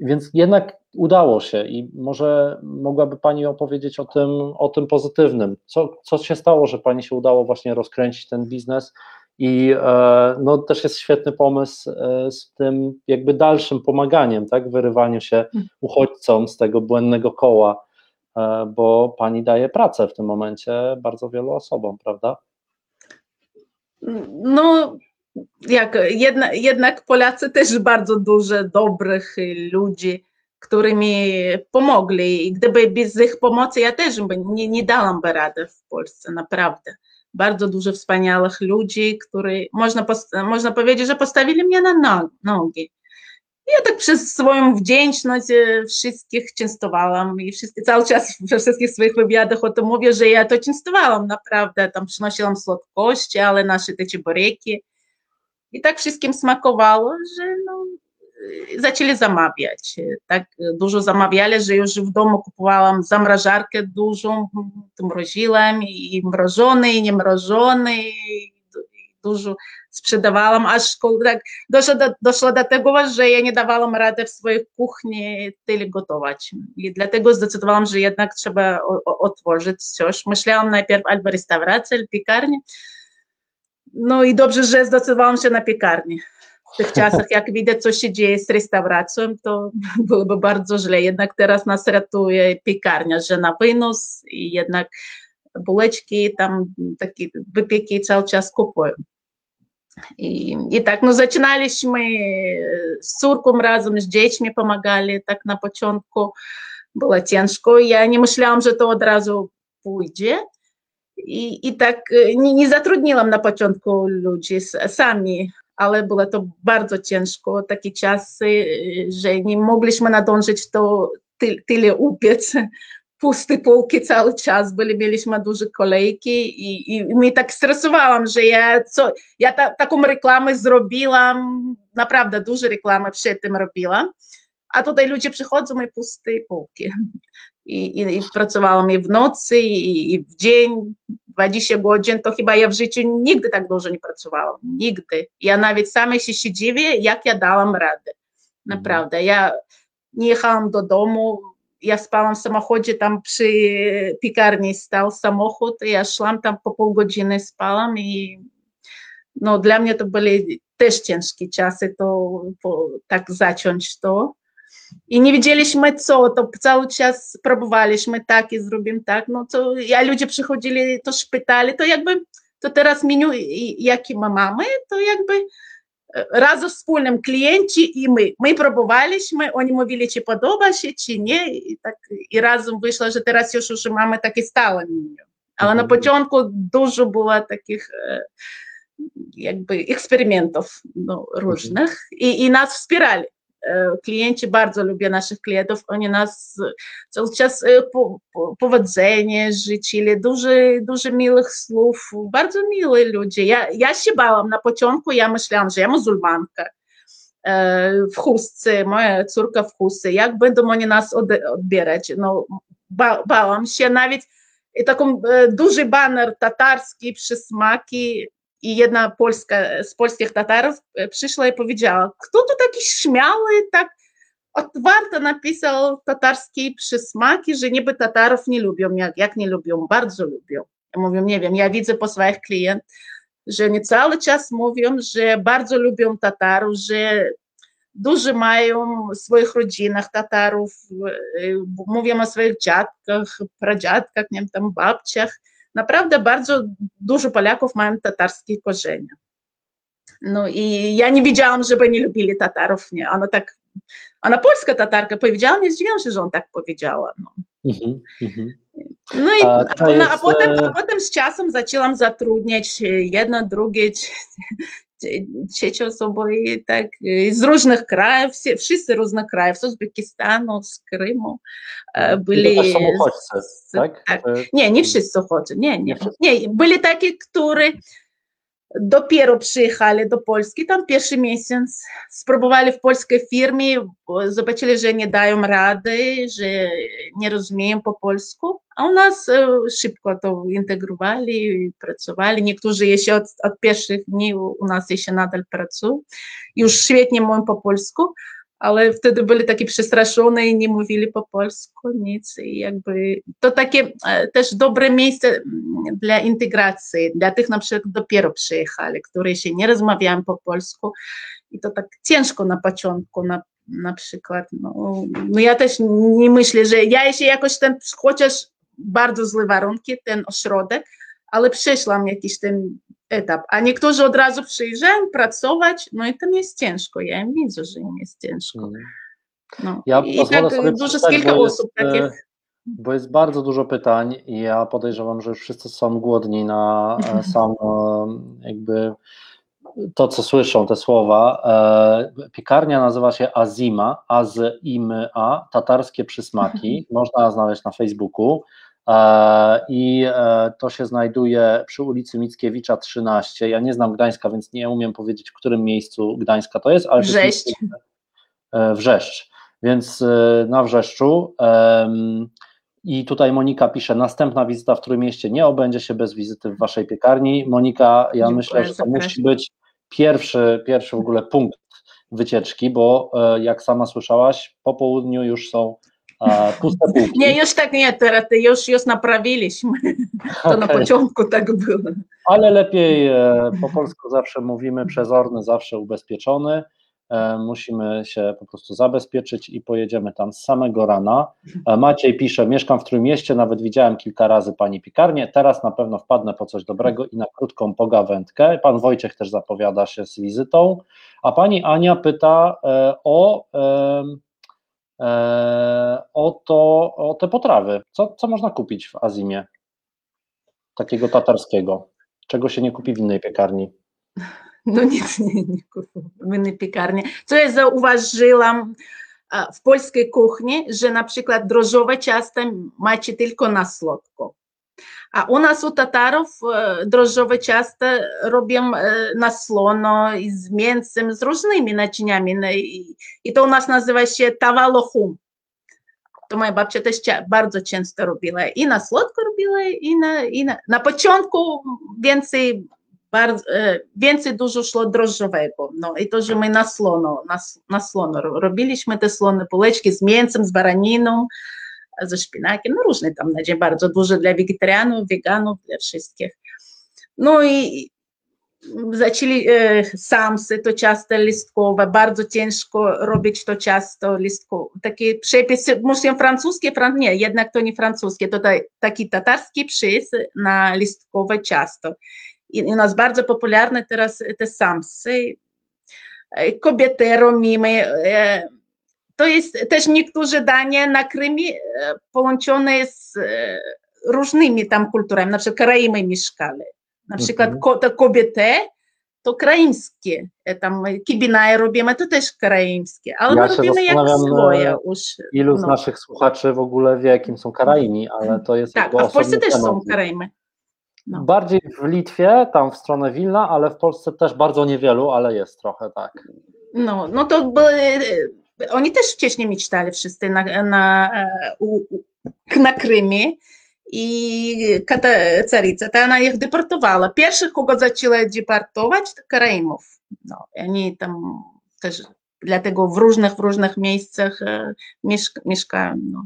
Więc jednak udało się i może mogłaby Pani opowiedzieć o tym, o tym pozytywnym. Co, co się stało, że Pani się udało właśnie rozkręcić ten biznes i e, no, też jest świetny pomysł e, z tym jakby dalszym pomaganiem, tak, wyrywaniu się mhm. uchodźcom z tego błędnego koła, e, bo pani daje pracę w tym momencie bardzo wielu osobom, prawda? No, jak, jedna, jednak Polacy też bardzo dużo dobrych ludzi, którymi pomogli. I gdyby bez ich pomocy ja też nie, nie dałam rady w Polsce, naprawdę bardzo dużo wspaniałych ludzi, którzy, można, można powiedzieć, że postawili mnie na nogi. Ja tak przez swoją wdzięczność wszystkich częstowałam i wszyscy, cały czas we wszystkich swoich wywiadach o tym mówię, że ja to częstowałam naprawdę, tam przynosiłam słodkości, ale nasze te ciboreki i tak wszystkim smakowało, że no, zaczęli zamawiać. Tak dużo zamawiali, że już w domu kupowałam zamrażarkę dużą, mroziłam i mrożony, i niemrożony, dużo sprzedawałam, aż tak doszło do, doszło do tego, że ja nie dawałam rady w swojej kuchni tyle gotować. I dlatego zdecydowałam, że jednak trzeba otworzyć coś. Myślałam najpierw albo restaurację, albo piekarnię. No i dobrze, że zdecydowałam się na piekarnię w tych czasach, jak widać, co się dzieje z restauracją, to byłoby bardzo źle. Jednak teraz nas ratuje piekarnia, że na wynos i jednak bułeczki, tam takie wypieki cały czas kupują. I, I tak, no zaczynaliśmy z córką razem, z dziećmi pomagali, tak na początku było ciężko. Ja nie myślałam, że to od razu pójdzie. I, i tak nie, nie zatrudniłam na początku ludzi, sami ale było to bardzo ciężko, takie czasy, że nie mogliśmy nadążyć to ty, tyle upiec. Pusty półki cały czas byli, mieliśmy duże kolejki i, i mnie tak stresowałam, że ja, co, ja ta, taką reklamę zrobiłam, naprawdę duże reklamy przed tym robiłam, a tutaj ludzie przychodzą i puste półki. I, i, i pracowałam i w nocy, i, i w dzień, 20 godzin, to chyba ja w życiu nigdy tak dużo nie pracowałam. Nigdy. Ja nawet samej się dziwię, jak ja dałam radę. Naprawdę. Ja nie jechałam do domu, ja spałam w samochodzie, tam przy piekarni stał samochód, ja szłam tam po pół godziny, spałam i no, dla mnie to były też ciężkie czasy, to, to tak zacząć to. I nie wiedzieliśmy co, to cały czas próbowaliśmy tak i zrobimy tak, no to ja ludzie przychodzili, to pytali, to jakby, to teraz menu jakie my mamy, to jakby razem wspólnym klienci i my. My próbowaliśmy, oni mówili, czy podoba się, czy nie, i, tak, i razem wyszło, że teraz już, już mamy takie stałe menu. Ale na początku dużo było takich jakby eksperymentów no, różnych i, i nas wspierali. E, klienci bardzo lubią naszych klientów, oni nas cały czas e, po, po, powodzenie życzyli, dużo, dużo miłych słów, bardzo mili ludzie. Ja, ja się bałam na początku, ja myślałam, że ja muzułmanka e, w chustce, moja córka w chustce, jak będą oni nas odbierać? No, ba, bałam się nawet i taki duży baner tatarski, przysmaki, i jedna polska, z polskich Tatarów e, przyszła i powiedziała, kto tu taki śmiały, tak otwarto napisał tatarskie przysmaki, że niby Tatarów nie lubią, jak, jak nie lubią, bardzo lubią. Ja mówię, nie wiem, ja widzę po swoich klientach, że oni cały czas mówią, że bardzo lubią Tatarów, że dużo mają w swoich rodzinach Tatarów, e, mówią o swoich dziadkach, pradziadkach, nie wiem, tam babciach, naprawdę bardzo dużo Polaków mają tatarskie korzenie. No i ja nie wiedziałam, żeby nie lubili Tatarów, nie. Ona tak, ona polska Tatarka powiedziała, nie zdziwiłam się, że on tak powiedziała. No. Mm -hmm. No i a, a, jest... a, potem, a potem z czasem zaczęłam zatrudniać jedno, drugie, osoby tak, z różnych krajów, wszyscy różnych krajów, z Uzbekistanu, z Krymu byli. Z, tak? tak? Nie, nie wszyscy uchodźcy, nie, nie, nie, byli takie, które dopiero przyjechali do Polski, tam pierwszy miesiąc, spróbowali w polskiej firmie, zobaczyli, że nie dają rady, że nie rozumieją po polsku, a u nas szybko to integrowali, pracowali. Niektórzy jeszcze od, od pierwszych dni u nas jeszcze nadal pracują, już świetnie mówią po polsku, ale wtedy byli takie przestraszone i nie mówili po polsku nic. I jakby to takie też dobre miejsce dla integracji, dla tych na przykład dopiero przyjechali, którzy się nie rozmawiają po polsku i to tak ciężko na początku, na, na przykład. No, no ja też nie myślę, że ja jeszcze jakoś ten, chociaż bardzo złe warunki, ten ośrodek, ale przeszłam jakiś ten etap, a niektórzy od razu przyjeżdżają pracować, no i tam jest ciężko, ja im widzę, że im jest ciężko. Mm. No. Ja I tak sobie dużo z kilka osób jest, takich. Bo jest bardzo dużo pytań i ja podejrzewam, że już wszyscy są głodni na e, sam e, jakby to, co słyszą, te słowa. E, piekarnia nazywa się Azima, A-Z-I-M-A, tatarskie przysmaki. Można znaleźć na Facebooku. E, i e, to się znajduje przy ulicy Mickiewicza 13. Ja nie znam Gdańska, więc nie umiem powiedzieć, w którym miejscu Gdańska to jest, ale Wrzeszcz. E, Wrzeszcz, więc na Wrzeszczu. I tutaj Monika pisze, następna wizyta w Trójmieście nie obędzie się bez wizyty w waszej piekarni. Monika, ja Dziękuję, myślę, że to musi być pierwszy, pierwszy w ogóle punkt wycieczki, bo jak sama słyszałaś, po południu już są puste półki. Nie, już tak nie, teraz już, już naprawiliśmy. To na początku tak było. Ale lepiej, e, po polsku zawsze mówimy, przezorny, zawsze ubezpieczony. E, musimy się po prostu zabezpieczyć i pojedziemy tam z samego rana. E, Maciej pisze, mieszkam w Trójmieście, nawet widziałem kilka razy pani pikarnię, teraz na pewno wpadnę po coś dobrego i na krótką pogawędkę. Pan Wojciech też zapowiada się z wizytą, a pani Ania pyta o o, to, o te potrawy. Co, co można kupić w Azimie? Takiego tatarskiego. Czego się nie kupi w innej piekarni? No nic nie, nie w innej piekarni. Co ja zauważyłam w polskiej kuchni, że na przykład drożdżowe ciasto macie tylko na słodko. A u nas u Tatarów drożdżowe ciasto robią na słono i z mięsem, z różnymi naczyniami. I to u nas nazywa się tawalochum. To moja babcia też bardzo często robiła. I na słodko robiła, i na, i na, na początku więcej, bardzo, więcej dużo szło drożdżowego. No i to, że my na słono, na, na słono robiliśmy te słone bułeczki z mięsem, z baraniną, ze szpinakiem, no różne tam nadzie, bardzo duże dla wegetarianów, weganów, dla wszystkich. No i zaczęli e, samsy, to ciasto listkowe, bardzo ciężko robić to ciasto listkowe. Takie przepisy, muszę francuskie, fran, nie, jednak to nie francuskie, to taki tatarski przepis na listkowe ciasto. I u nas bardzo popularne teraz te samsy. Kobiety robimy, e, to jest też niektóre dania na Krymie połączone z różnymi tam kulturami, na przykład Karaimy mieszkali. Na przykład mhm. kobiety to kraimskie, tam kibinaje robimy, to też kraimskie, ale ja my robimy jak swoje już. Ilu z no. naszych słuchaczy w ogóle wie, kim są Karaimi, ale to jest Tak, a w Polsce też są Karaimy. No. Bardziej w Litwie, tam w stronę Wilna, ale w Polsce też bardzo niewielu, ale jest trochę tak. No, no to były oni też wcześniej mieszkali wszyscy na, na, na Krymie i carica, to ona ich deportowała. Pierwszych, kogo zaczęła deportować, to Karaimów. No, oni tam też dlatego w różnych, w różnych miejscach mieszka, mieszkają. No.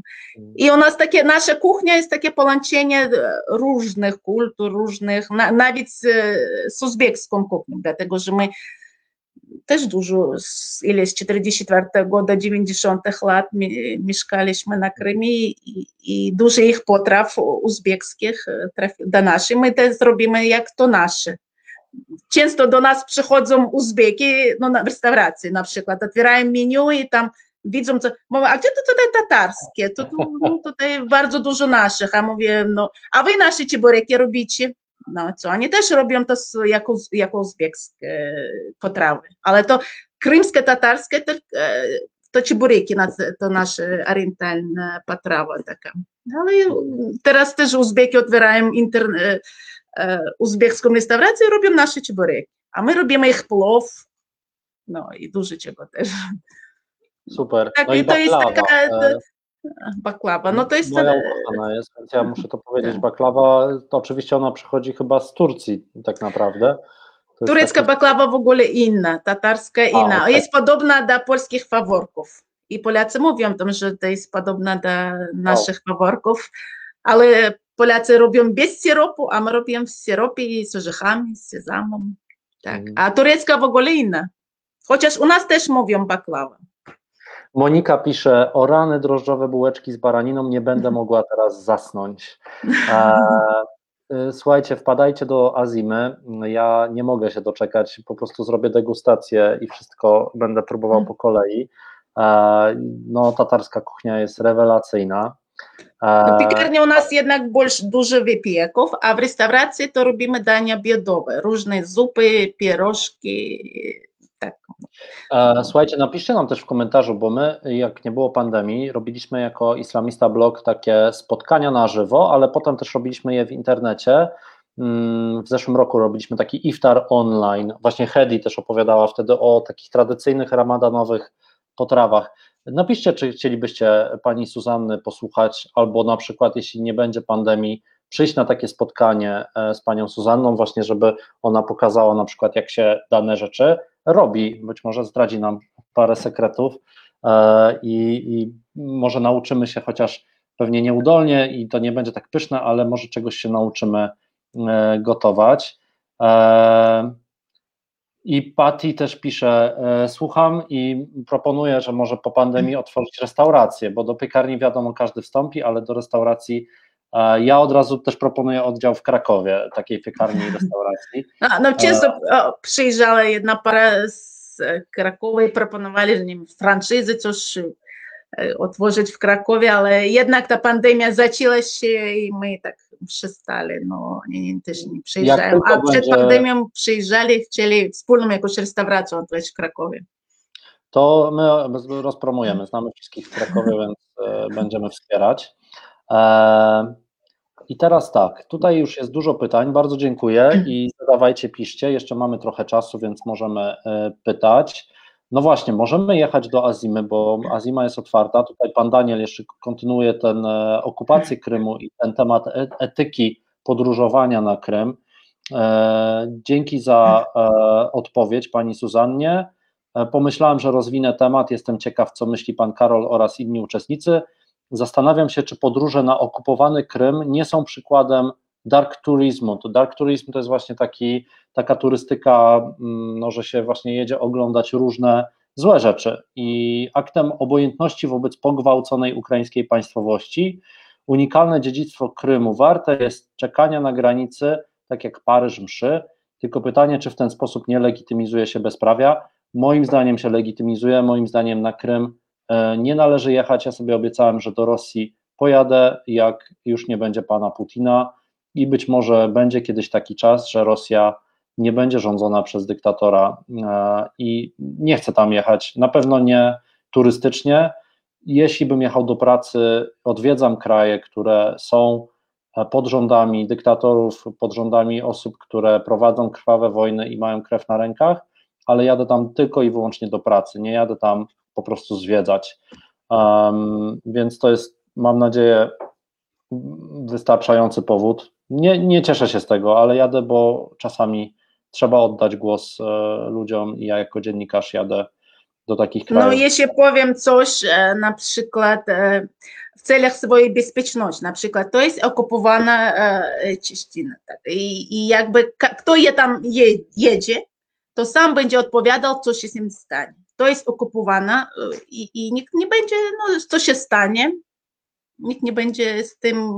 I u nas takie, nasza kuchnia jest takie połączenie różnych kultur, różnych, na, nawet z, z uzbecką kuchnią, dlatego że my też dużo, ile z 44 do 90 lat mieszkaliśmy na Krymie i, i dużo ich potraw uzbeckich trafiło do naszych. My też robimy jak to nasze. Często do nas przychodzą Uzbeki no, na restauracji na przykład, otwierają menu i tam widzą, co, a gdzie to tutaj tatarskie? To, to, no, tutaj bardzo dużo naszych, a mówię, no, a wy nasze ciboreki robicie? No co, oni też robią to jako, jako uzbekskie potrawy, ale to krymskie, tatarskie to, to cibureki, to nasza orientalna potrawa taka. Ale teraz też Uzbeki otwierają internet, uzbekską restaurację i robią nasze cibureki, a my robimy ich plow, no i dużo czego też. Super. Tak, no i to jest taka e, baklawa, no to jest Moja ukochana jest, więc ja muszę to powiedzieć. Baklawa, to oczywiście ona przychodzi chyba z Turcji tak naprawdę. Turecka taki- baklawa w ogóle inna, tatarska inna. okej. Jest podobna do polskich faworków. I Polacy mówią tam, że to jest podobna do naszych faworków, ale Polacy robią bez syropu, a my robimy w syropie z orzechami, z sezamą. Tak. Mhm. A turecka w ogóle inna. Chociaż u nas też mówią baklawa. Monika pisze, o rany drożdżowe bułeczki z baraniną, nie będę mogła teraz zasnąć. E, y, słuchajcie, wpadajcie do Azimy, ja nie mogę się doczekać, po prostu zrobię degustację i wszystko będę próbował po kolei. E, no, tatarska kuchnia jest rewelacyjna. E, W piekarni u nas jednak больше dużo wypieków, a w restauracji to robimy dania biedowe, różne zupy, pierożki, E, Słuchajcie, napiszcie nam też w komentarzu, bo my, jak nie było pandemii, robiliśmy jako Islamista Blog takie spotkania na żywo, ale potem też robiliśmy je w internecie. Mm, W zeszłym roku robiliśmy taki iftar online. Właśnie Hedi też opowiadała wtedy o takich tradycyjnych ramadanowych potrawach. Napiszcie, czy chcielibyście pani Suzanny posłuchać, albo na przykład, jeśli nie będzie pandemii, przyjść na takie spotkanie e, z panią Suzanną, właśnie, żeby ona pokazała na przykład, jak się dane rzeczy robi. Być może zdradzi nam parę sekretów e, i, i może nauczymy się, chociaż pewnie nieudolnie i to nie będzie tak pyszne, ale może czegoś się nauczymy e, gotować. E, I Patty też pisze, słucham i proponuję, że może po pandemii otworzyć restaurację, bo do piekarni wiadomo każdy wstąpi, ale do restauracji ja od razu też proponuję oddział w Krakowie takiej piekarni i restauracji. No, no często o, przyjeżdżała jedna para z e, Krakowa i proponowali, że nie wiem, franczyzy coś e, otworzyć w Krakowie, ale jednak ta pandemia zaczęła się i my tak przestali, no oni też nie przyjeżdżają, a przed będzie- pandemią przyjeżdżali, chcieli wspólną jakąś restaurację otworzyć w Krakowie. To my rozpromujemy, znamy wszystkich w Krakowie, więc e, będziemy wspierać. E, I teraz tak, tutaj już jest dużo pytań, bardzo dziękuję i zadawajcie, piszcie, jeszcze mamy trochę czasu, więc możemy e, pytać. No właśnie, możemy jechać do Azimy, bo Azima jest otwarta, tutaj pan Daniel jeszcze kontynuuje ten e, okupację Krymu i ten temat e- etyki podróżowania na Krym. Dzięki za odpowiedź pani Suzannie. Pomyślałem, że rozwinę temat. Jestem ciekaw, co myśli pan Karol oraz inni uczestnicy. Zastanawiam się, czy podróże na okupowany Krym nie są przykładem dark tourismu. To dark tourism to jest właśnie taki, taka turystyka, mm, no, że się właśnie jedzie oglądać różne złe rzeczy. I aktem obojętności wobec pogwałconej ukraińskiej państwowości unikalne dziedzictwo Krymu warte jest czekania na granicy, tak jak Paryż mszy. Tylko pytanie, czy w ten sposób nie legitymizuje się bezprawia? Moim zdaniem się legitymizuje, moim zdaniem na Krym nie należy jechać. Ja sobie obiecałem, że do Rosji pojadę, jak już nie będzie pana Putina i być może będzie kiedyś taki czas, że Rosja nie będzie rządzona przez dyktatora e, i nie chcę tam jechać. Na pewno nie turystycznie. Jeśli bym jechał do pracy, odwiedzam kraje, które są e, pod rządami dyktatorów, pod rządami osób, które prowadzą krwawe wojny i mają krew na rękach, ale jadę tam tylko i wyłącznie do pracy, nie jadę tam po prostu zwiedzać. Um, więc to jest, mam nadzieję, wystarczający powód. Nie, nie cieszę się z tego, ale jadę, bo czasami trzeba oddać głos e, ludziom i ja jako dziennikarz jadę do takich krajów. No jeśli powiem coś, e, na przykład e, w celach swojej bezpieczności, na przykład to jest okupowana e, Cieśnina, tak, i, i jakby ka- kto je tam je, jedzie, to sam będzie odpowiadał, co się z nim stanie. To jest okupowana i, i nikt nie będzie, no, co się stanie, nikt nie będzie z tym,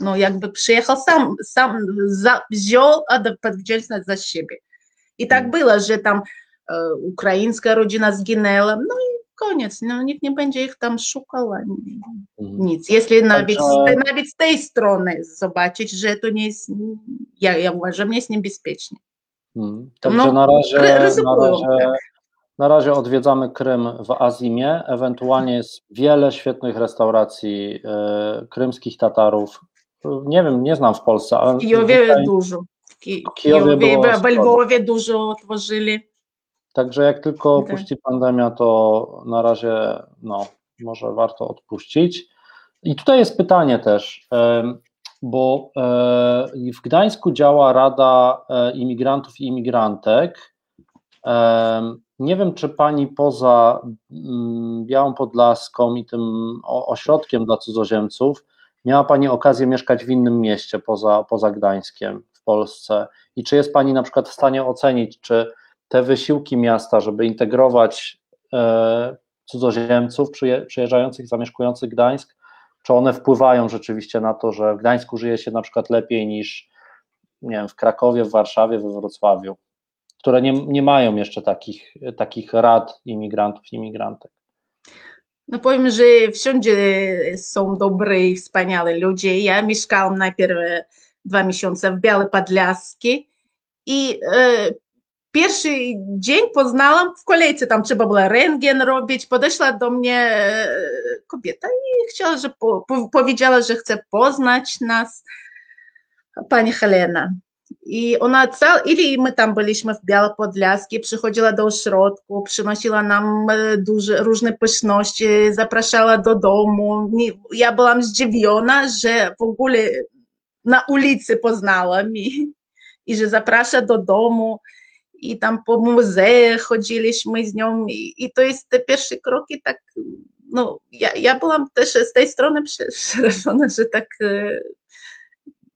no jakby przyjechał sam, sam za, wziął odpowiedzialność za siebie. I tak było, że tam e, ukraińska rodzina zginęła, no i koniec, no nikt nie będzie ich tam szukał, ani nic. Jeśli nawet, nawet z tej strony zobaczyć, że to nie jest, ja, ja uważam, nie jest niebezpiecznie. Hmm. Także no, na razie, na razie, na razie odwiedzamy Krym w Azimie, ewentualnie jest wiele świetnych restauracji y, krymskich Tatarów. Nie wiem, nie znam w Polsce, ale. W Kijowie tutaj, dużo. W Kijowie, Kijowie w Lwowie dużo otworzyli. Także jak tylko okay. puści pandemia, to na razie no, może warto odpuścić. I tutaj jest pytanie też, bo e, w Gdańsku działa Rada e, Imigrantów i Imigrantek. Nie wiem, czy pani poza mm, Białą Podlaską i tym ośrodkiem dla cudzoziemców miała pani okazję mieszkać w innym mieście poza, poza Gdańskiem w Polsce? I czy jest pani na przykład w stanie ocenić, czy te wysiłki miasta, żeby integrować e, cudzoziemców przyjeżdżających, zamieszkujących Gdańsk, czy one wpływają rzeczywiście na to, że w Gdańsku żyje się na przykład lepiej niż nie wiem, w Krakowie, w Warszawie, we Wrocławiu, które nie, nie mają jeszcze takich, takich rad imigrantów imigrantek. No powiem, że wszędzie są dobrzy i wspaniali ludzie. Ja mieszkałam najpierw dwa miesiące w Białej Podlaskiej i e, pierwszy dzień poznałam w kolejce, tam trzeba było rentgen robić, podeszła do mnie e, kobieta i chciała, że po, po, powiedziała, że chce poznać nas, pani Helena. I ona cał, ili my tam byliśmy w Białopodlaskie, przychodziła do ośrodku, przynosiła nam różne pyszności, zapraszała do domu. Ja byłam zdziwiona, że w ogóle na ulicy poznałam i, i że zaprasza do domu i tam po muzeach chodziliśmy z nią i, i to jest te pierwsze kroki tak, no ja, byłam też z tej strony przerażona, że tak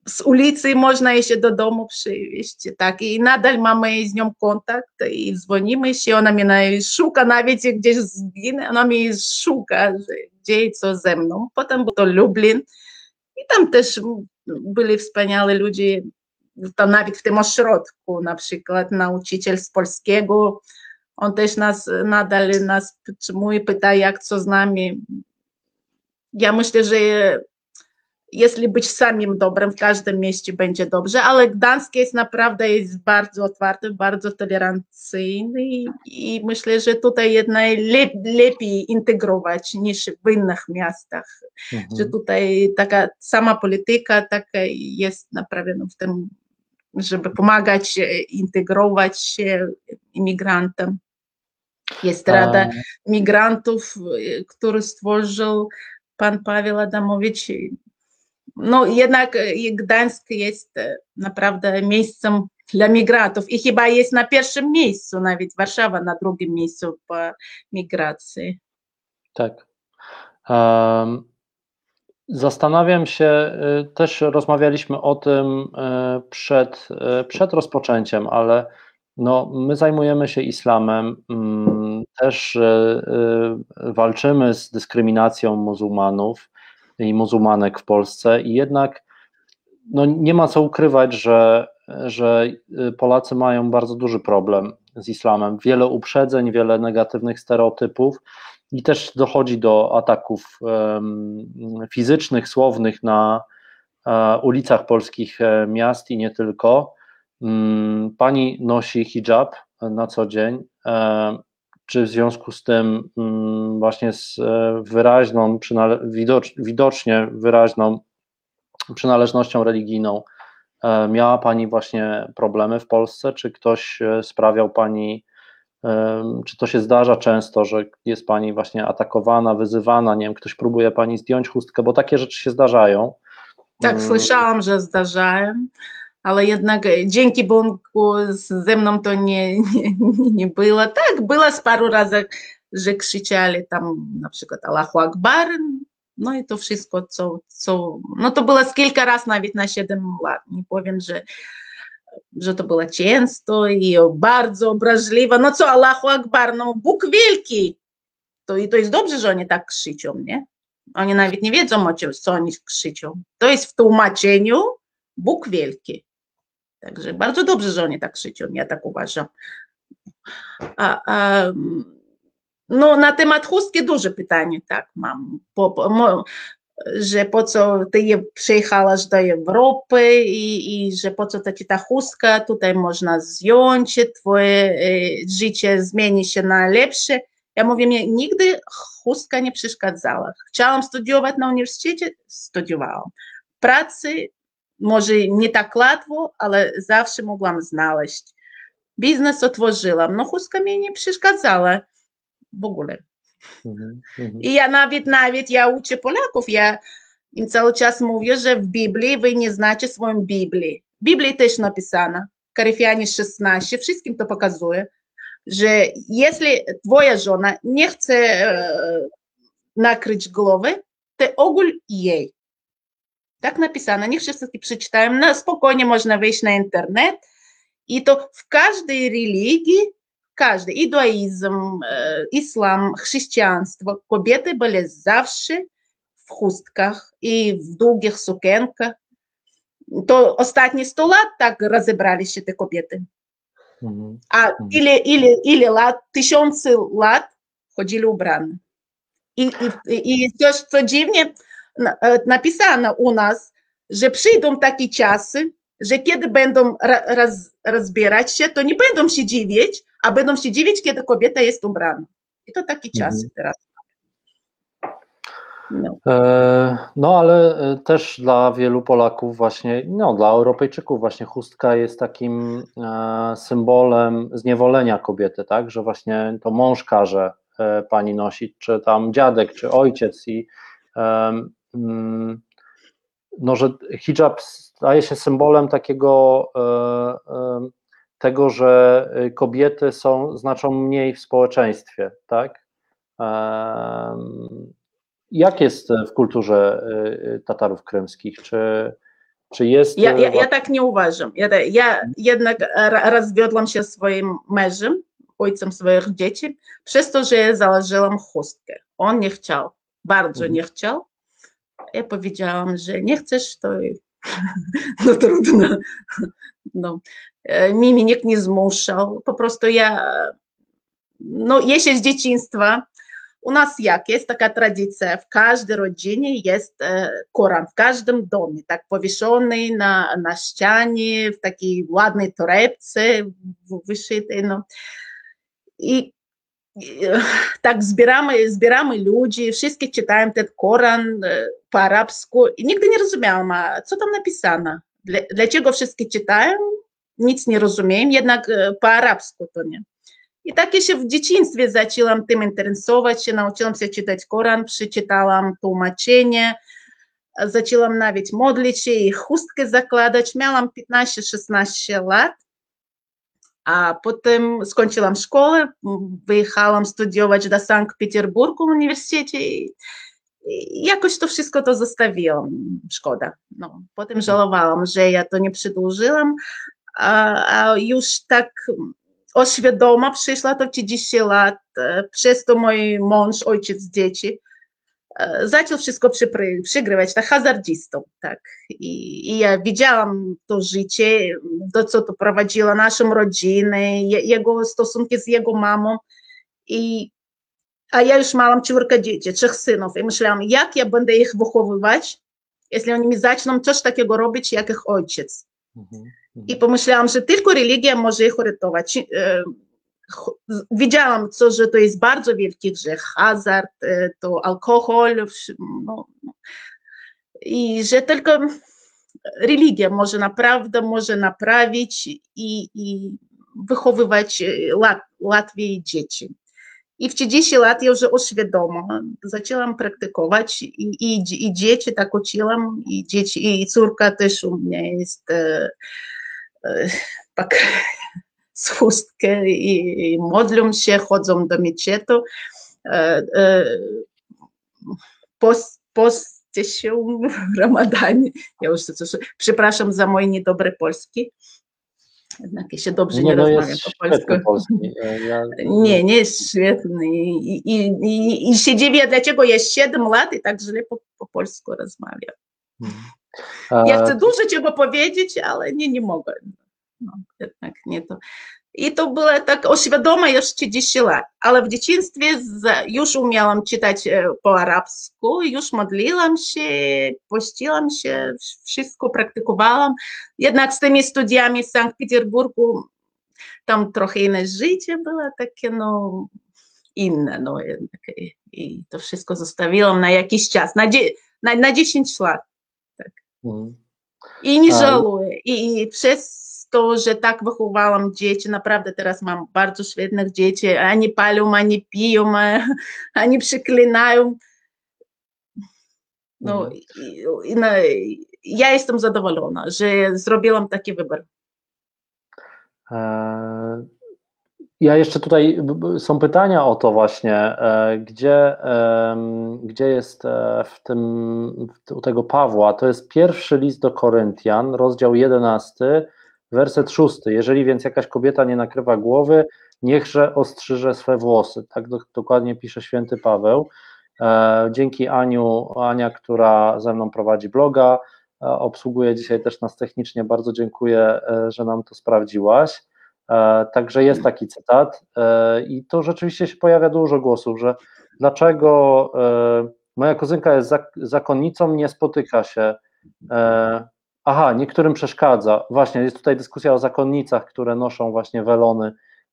z ulicy można jeszcze do domu przywieźć, tak, i nadal mamy z nią kontakt i dzwonimy się, ona mnie szuka, nawet jak gdzieś zginę, ona mnie szuka, gdzie co ze mną. Potem był to Lublin i tam też byli wspaniali ludzie, to nawet w tym ośrodku, na przykład nauczyciel z polskiego, on też nas nadal nas podtrzymuje, pyta jak co z nami. Ja myślę, że jeśli być samym dobrym, w każdym mieście będzie dobrze, ale Gdańsk jest naprawdę jest bardzo otwarty, bardzo tolerancyjny i myślę, że tutaj jednak lep, lepiej integrować niż w innych miastach, mhm. że tutaj taka sama polityka taka jest naprawdę w tym żeby pomagać e, integrować się imigrantom. Jest Rada Migrantów, e, który stworzył pan Paweł Adamowicz. No jednak e, Gdańsk jest naprawdę miejscem dla migrantów i chyba jest na pierwszym miejscu, nawet Warszawa na drugim miejscu po migracji. Tak. Um, Zastanawiam się, y, też rozmawialiśmy o tym przed, przed rozpoczęciem, ale no, my zajmujemy się islamem, mm, też walczymy z dyskryminacją muzułmanów i muzułmanek w Polsce i jednak no, nie ma co ukrywać, że, że Polacy mają bardzo duży problem z islamem. Wiele uprzedzeń, wiele negatywnych stereotypów i też dochodzi do ataków fizycznych, słownych na e, ulicach polskich e, miast i nie tylko. Mm, pani nosi hijab na co dzień. E, czy w związku z tym mm, właśnie z wyraźną, widocznie wyraźną przynależnością religijną miała Pani właśnie problemy w Polsce? Czy ktoś sprawiał Pani czy to się zdarza często, że jest pani właśnie atakowana, wyzywana, nie wiem, ktoś próbuje pani zdjąć chustkę, bo takie rzeczy się zdarzają. Tak, mm. słyszałam, że zdarzają, ale jednak dzięki Bogu ze mną to nie, nie, nie było. Tak, było z paru razy, że krzyczeli tam na przykład Allahu Akbar, no i to wszystko, co, co no to było z kilka razy nawet na 7 lat, nie powiem, że że to było często i bardzo obraźliwe. No co, Allahu Akbar, no Bóg wielki. To, I to jest dobrze, że oni tak krzyczą, nie? Oni nawet nie wiedzą, o czym, co oni krzyczą. To jest w tłumaczeniu Bóg wielki. Także bardzo dobrze, że oni tak krzyczą, ja tak uważam. A, a, no, na temat chustki duże pytanie, tak, mam. Po, po, że po co ty je przyjechałaś do Europy i, i że po co ta ci ta chustka, tutaj można zdjąć, twoje y, życie zmieni się na lepsze. Ja mówię, mnie nigdy chustka nie przeszkadzała. Chciałam studiować na uniwersytecie, studiowałam. Pracy może nie tak łatwo, ale zawsze mogłam znaleźć. Biznes otworzyłam, no chustka mi nie przeszkadzała w ogóle. I ja nawet, nawet ja uczę Polaków, ja im cały czas mówię, że w Biblii wy nie znacie swoją Biblii. W Biblii też napisano, Koryfianie 16, wszystkim to pokazuje, że jeśli twoja żona nie chce e, nakryć głowy, to ogól jej. Tak napisano, niech wszyscy przeczytają, na spokojnie można wejść na internet. I to w każdej religii każdy, iudaizm, islam, chrześcijaństwo, kobiety były zawsze w chustkach i w długich sukienkach. To ostatnie 100 lat tak rozebrali się te kobiety. A ile, ile, ile lat, tysiące lat chodzili ubrane. I, i, i coś, co dziwnie napisano u nas, że przyjdą takie czasy, że kiedy będą roz, rozbierać się, to nie będą się dziwić, a będą się dziwić, kiedy kobieta jest ubrana. I to taki czas mhm. teraz. No. E, no, ale e, też dla wielu Polaków, właśnie, no, dla Europejczyków, właśnie chustka jest takim e, symbolem zniewolenia kobiety, tak, że właśnie to mąż każe pani nosić, czy tam dziadek, czy ojciec, i no, że hijab staje się symbolem takiego tego, że y, kobiety są, znaczą mniej w społeczeństwie, tak? Jak jest w kulturze Tatarów krymskich? Czy, czy jest. Ja, ja, ja tak nie uważam. Ja, ja jednak rozwiodłam się swoim mężem, ojcem swoich dzieci, przez to, że założyłam chustkę. On nie chciał, bardzo mhm. nie chciał. Ja powiedziałam, że nie chcesz, to no trudno. No. E, Mimi nikt nie zmuszał, po prostu ja, no jeszcze z dzieciństwa, u nas jak, jest taka tradycja, w każdej rodzinie jest e, Koran, w każdym domie, tak powieszony na, na ścianie, w takiej ładnej torebce wyszytej, no. I tak zbieramy, zbieramy ludzi, wszyscy czytają ten Koran e, po arabsku i nigdy nie rozumiałam, co tam napisano, dlaczego wszyscy czytają, nic nie rozumiem, jednak e, po arabsku to nie. I tak się w dzieciństwie zaczęłam tym interesować się, nauczyłam się czytać Koran, przeczytałam tłumaczenie, zaczęłam nawet modlić się i chustkę zakładać. Miałam 15-16 lat, a potem skończyłam szkołę, wyjechałam studiować do Sankt Petersburgu w uniwersytecie i jakoś to wszystko to zostawiłam. Szkoda. No, potem żałowałam, że ja to nie przedłużyłam, a, już tak oświadoma przyszła to 30 lat, przez to mój mąż, ojciec dzieci, zaczął wszystko przypry, przygrywać, tak hazardzistą, tak. I, I ja widziałam to życie, do co to prowadziło naszą rodzinę, jego stosunki z jego mamą i a ja już miałam czwórkę dzieci, trzech synów i myślałam, jak ja będę ich wychowywać, jeśli oni mi zaczną coś takiego robić, jak ich ojciec. Mhm. I pomyślałam, że tylko religia może ich uratować. Widziałam, co, że to jest bardzo wielki grzech, hazard, to alkohol, no, i że tylko religia może naprawdę może naprawić i, i wychowywać łat, łatwiej dzieci. I w 30 lat ja już uświadoma, zaczęłam praktykować i, i, i dzieci tak uczyłam, i dzieci, i córka też u mnie jest e, tak z chustkę i, i modlą się, chodzą do meczetu. Post, postie się w Ramadanie. Ja już coś, przepraszam za mój niedobry polski. Jednak jeszcze dobrze nie, nie no rozmawiam po polsku. Polski. Ja... Nie, nie jest świetny. I, i, i, i się dziwię, dlaczego jest 7 lat i tak źle po, po polsku rozmawiam. Hmm. Ja chcę dużo czego powiedzieć, ale nie, nie mogę. No, jednak nie to. I to było tak oświadome już 30 lat, ale w dzieciństwie już umiałam czytać po arabsku, już modliłam się, pościłam się, wszystko praktykowałam. Jednak z tymi studiami w Sankt Petersburgu tam trochę inne życie było takie, no inne, no jednak i, i to wszystko zostawiłam na jakiś czas, na, na, na 10 lat. Tak. Mm. I nie żałuję. I, I przez to, że tak wychowałam dzieci, naprawdę teraz mam bardzo świetnych dzieci, ani palą, ani piją, ani przeklinają. No, mhm. no, ja jestem zadowolona, że zrobiłam taki wybór. E, ja jeszcze tutaj są pytania o to właśnie, e, gdzie, gdzie jest e, w tym, u tego Pawła, to jest pierwszy list do Koryntian, rozdział 11, Werset szósty. Jeżeli więc jakaś kobieta nie nakrywa głowy, niechże ostrzyże swe włosy. Tak do, dokładnie pisze święty Paweł. E, dzięki Aniu, Ania, która ze mną prowadzi bloga, e, obsługuje dzisiaj też nas technicznie. Bardzo dziękuję, e, że nam to sprawdziłaś. E, także jest taki cytat e, i to rzeczywiście się pojawia dużo głosów, że dlaczego e, moja kuzynka jest zakonnicą, nie spotyka się Aha, niektórym przeszkadza. Właśnie, jest tutaj dyskusja o zakonnicach, które noszą właśnie welony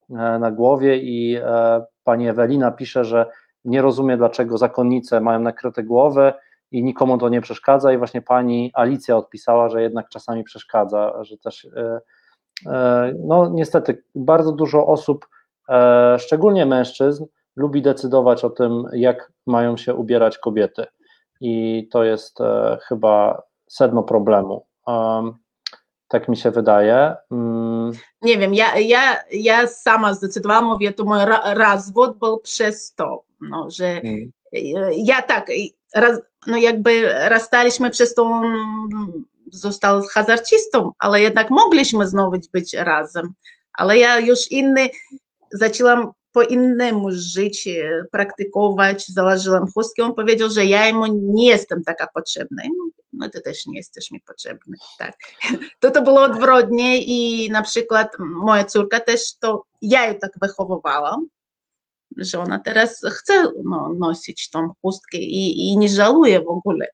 e, na głowie i e, pani Ewelina pisze, że nie rozumie, dlaczego zakonnice mają nakryte głowy i nikomu to nie przeszkadza i właśnie pani Alicja odpisała, że jednak czasami przeszkadza, że też e, no niestety bardzo dużo osób, szczególnie mężczyzn, lubi decydować o tym, jak mają się ubierać kobiety i to jest chyba sedno problemu. Um, tak mi się wydaje. Um. Nie wiem, ja, ja, ja sama zdecydowałam, mówię, to mój rozwód był przez to, no, że hmm. ja tak, raz, no jakby rozstaliśmy przez to, został hazardzistą, ale jednak mogliśmy znowu być razem. Ale ja już inny, zaczęłam po innemu żyć, praktykować, założyłam chustkę. On powiedział, że ja mu nie jestem taka potrzebna. No, no ty też nie jesteś mi potrzebny. Tak. To to było odwrotnie i na przykład moja córka też to, ja ją tak wychowywałam, że ona teraz chce no, nosić tą chustkę i, i nie żałuje w ogóle.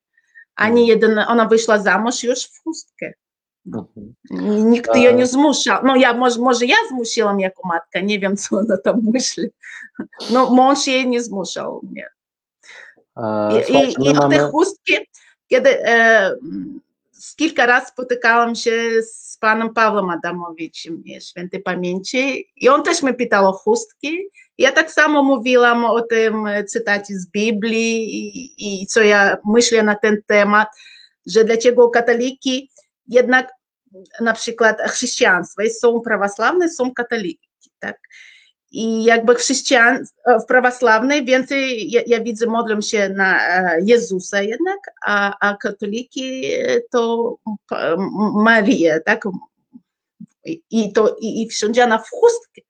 Ani jeden, ona wyszła za mąż już w chustkę. Nikt jej nie zmuszał. No ja, może, może ja zmusiłam jako matka, nie wiem, co ona tam myśli. No mąż jej nie zmuszał. Nie. I, i, i te chustki, kiedy e, kilka razy spotykałam się z panem Pawłem Adamowiczem, świętej pamięci, i on też mnie pytał o chustki. Ja tak samo mówiłam o tym cytacie z Biblii i, i co ja myślę na ten temat, że dlaczego katoliki jednak na przykład chrześcijaństwo są prawosławne, są katoliki, tak? I jakby chrześcijan, w prawosławnej więcej, ja, ja widzę, modlą się na Jezusa jednak, a, a katoliki to Marię, tak? I to i, i wszędzie na w chustkę.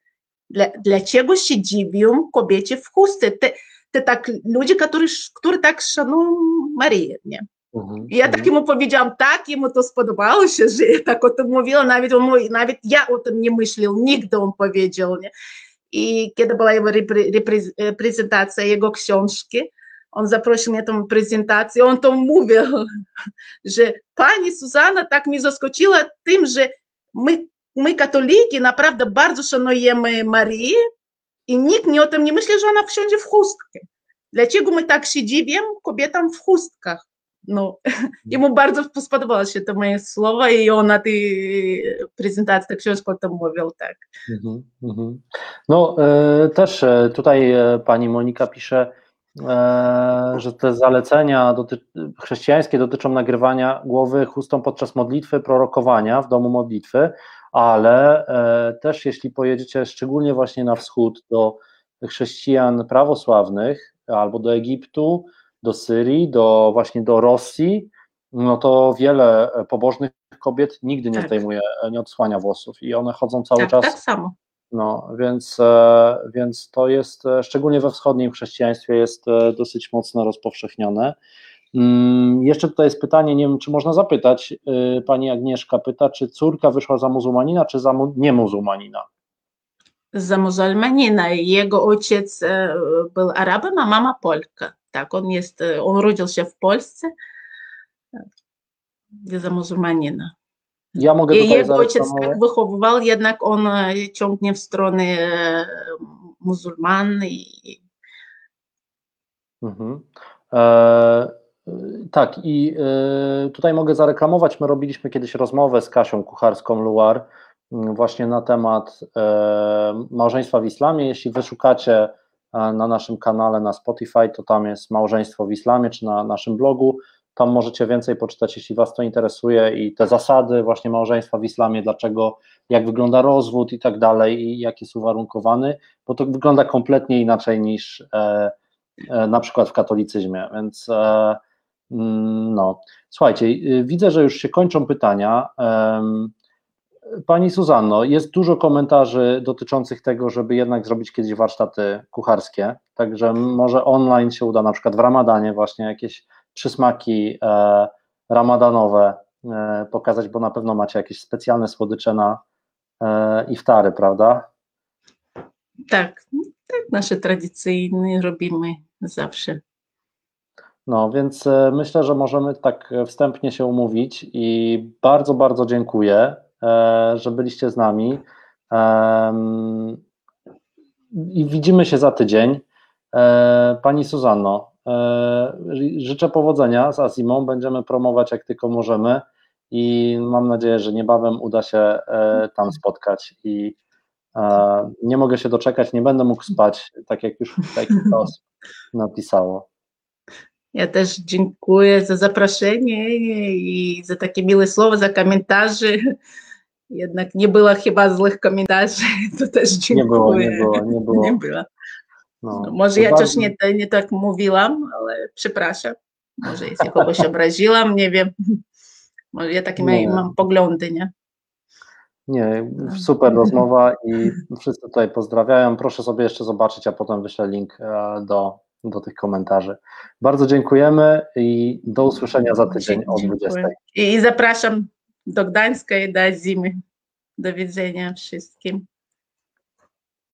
Dla, dlaczego się dziwią kobiecie w chustce? Te, te tak, ludzie, którzy, którzy tak szanują Marię, nie? Mhm, I ja tak mhm. mu powiedziałam, tak, jemu to spodobało się, że tak o tym mówiła, nawet, nawet ja o tym nie myślał, nigdy on powiedział. Nie? I kiedy była jego repre, prezentacja jego książki, on zaprosił mnie na tą prezentację, on to mówił, że pani Suzana tak mnie zaskoczyła tym, że my, my katoliki naprawdę bardzo szanujemy Marię i nikt nie o tym nie myśli, że ona wsiądzie w chustkę. Dlaczego my tak się dziwię kobietom w chustkach? no, ему bardzo spodobało się to moje słowa i on na tej prezentacji tak książki o tym mówił, tak. No, e, też e, tutaj e, pani Monika pisze, że te zalecenia doty chrześcijańskie dotyczą nagrywania głowy chustą podczas modlitwy, prorokowania w domu modlitwy, ale też jeśli pojedziecie szczególnie właśnie na wschód do chrześcijan prawosławnych albo do Egiptu, do Syrii, do właśnie do Rosji, no to wiele pobożnych kobiet nigdy nie tak. zdejmuje, nie odsłania włosów i one chodzą cały tak, czas. Tak samo. No, więc, e, więc to jest, e, szczególnie we wschodnim chrześcijaństwie, jest e, dosyć mocno rozpowszechnione. Mm, jeszcze tutaj jest pytanie, nie wiem, czy można zapytać, pani Agnieszka pyta, czy córka wyszła za muzułmanina, czy za niemuzułmanina? Za muzułmanina. Jego ojciec był Arabem, a mama Polka. Tak, on jest, on urodził się w Polsce za muzułmanina. Ja mogę I jego ojciec tak wychowywał, jednak on ciągnie w stronę muzułman i... Mhm. E, tak, i e, tutaj mogę zareklamować. My robiliśmy kiedyś rozmowę z Kasią Kucharską Luar właśnie na temat e, małżeństwa w islamie. Jeśli wyszukacie na naszym kanale na Spotify, to tam jest małżeństwo w islamie, czy na naszym blogu. Tam możecie więcej poczytać, jeśli Was to interesuje i te zasady właśnie małżeństwa w islamie, dlaczego, jak wygląda rozwód i tak dalej i jak jest uwarunkowany, bo to wygląda kompletnie inaczej niż e, e, na przykład w katolicyzmie, więc e, mm, no. Słuchajcie, y, widzę, że już się kończą pytania. Pani Suzanno, jest dużo komentarzy dotyczących tego, żeby jednak zrobić kiedyś warsztaty kucharskie, także może online się uda, na przykład w Ramadanie właśnie jakieś przysmaki e, ramadanowe e, pokazać, bo na pewno macie jakieś specjalne słodycze na e, iftary, prawda? Tak, tak, nasze tradycyjne robimy zawsze. No, więc myślę, że możemy tak wstępnie się umówić i bardzo, bardzo dziękuję, że byliście z nami. I widzimy się za tydzień. Pani Suzanno, E, życzę powodzenia z Azimą, będziemy promować jak tylko możemy i mam nadzieję, że niebawem uda się e, tam spotkać i e, nie mogę się doczekać, nie będę mógł spać, tak jak już kilka osób napisało. Ja też dziękuję za zaproszenie i za takie miłe słowa, za komentarze. Jednak nie było chyba złych komentarzy, to też dziękuję. Nie było, nie było. Nie było. Nie było. No, no, może ja też nie, nie tak mówiłam, ale przepraszam. Może jeśli kogoś obraziłam, nie wiem. Może ja takie nie. mam poglądy, nie? Nie, super rozmowa i wszyscy tutaj pozdrawiają. Proszę sobie jeszcze zobaczyć, a potem wyślę link e, do, do tych komentarzy. Bardzo dziękujemy i do usłyszenia za tydzień o 20. I zapraszam do Gdańska i do zimy. Do widzenia wszystkim.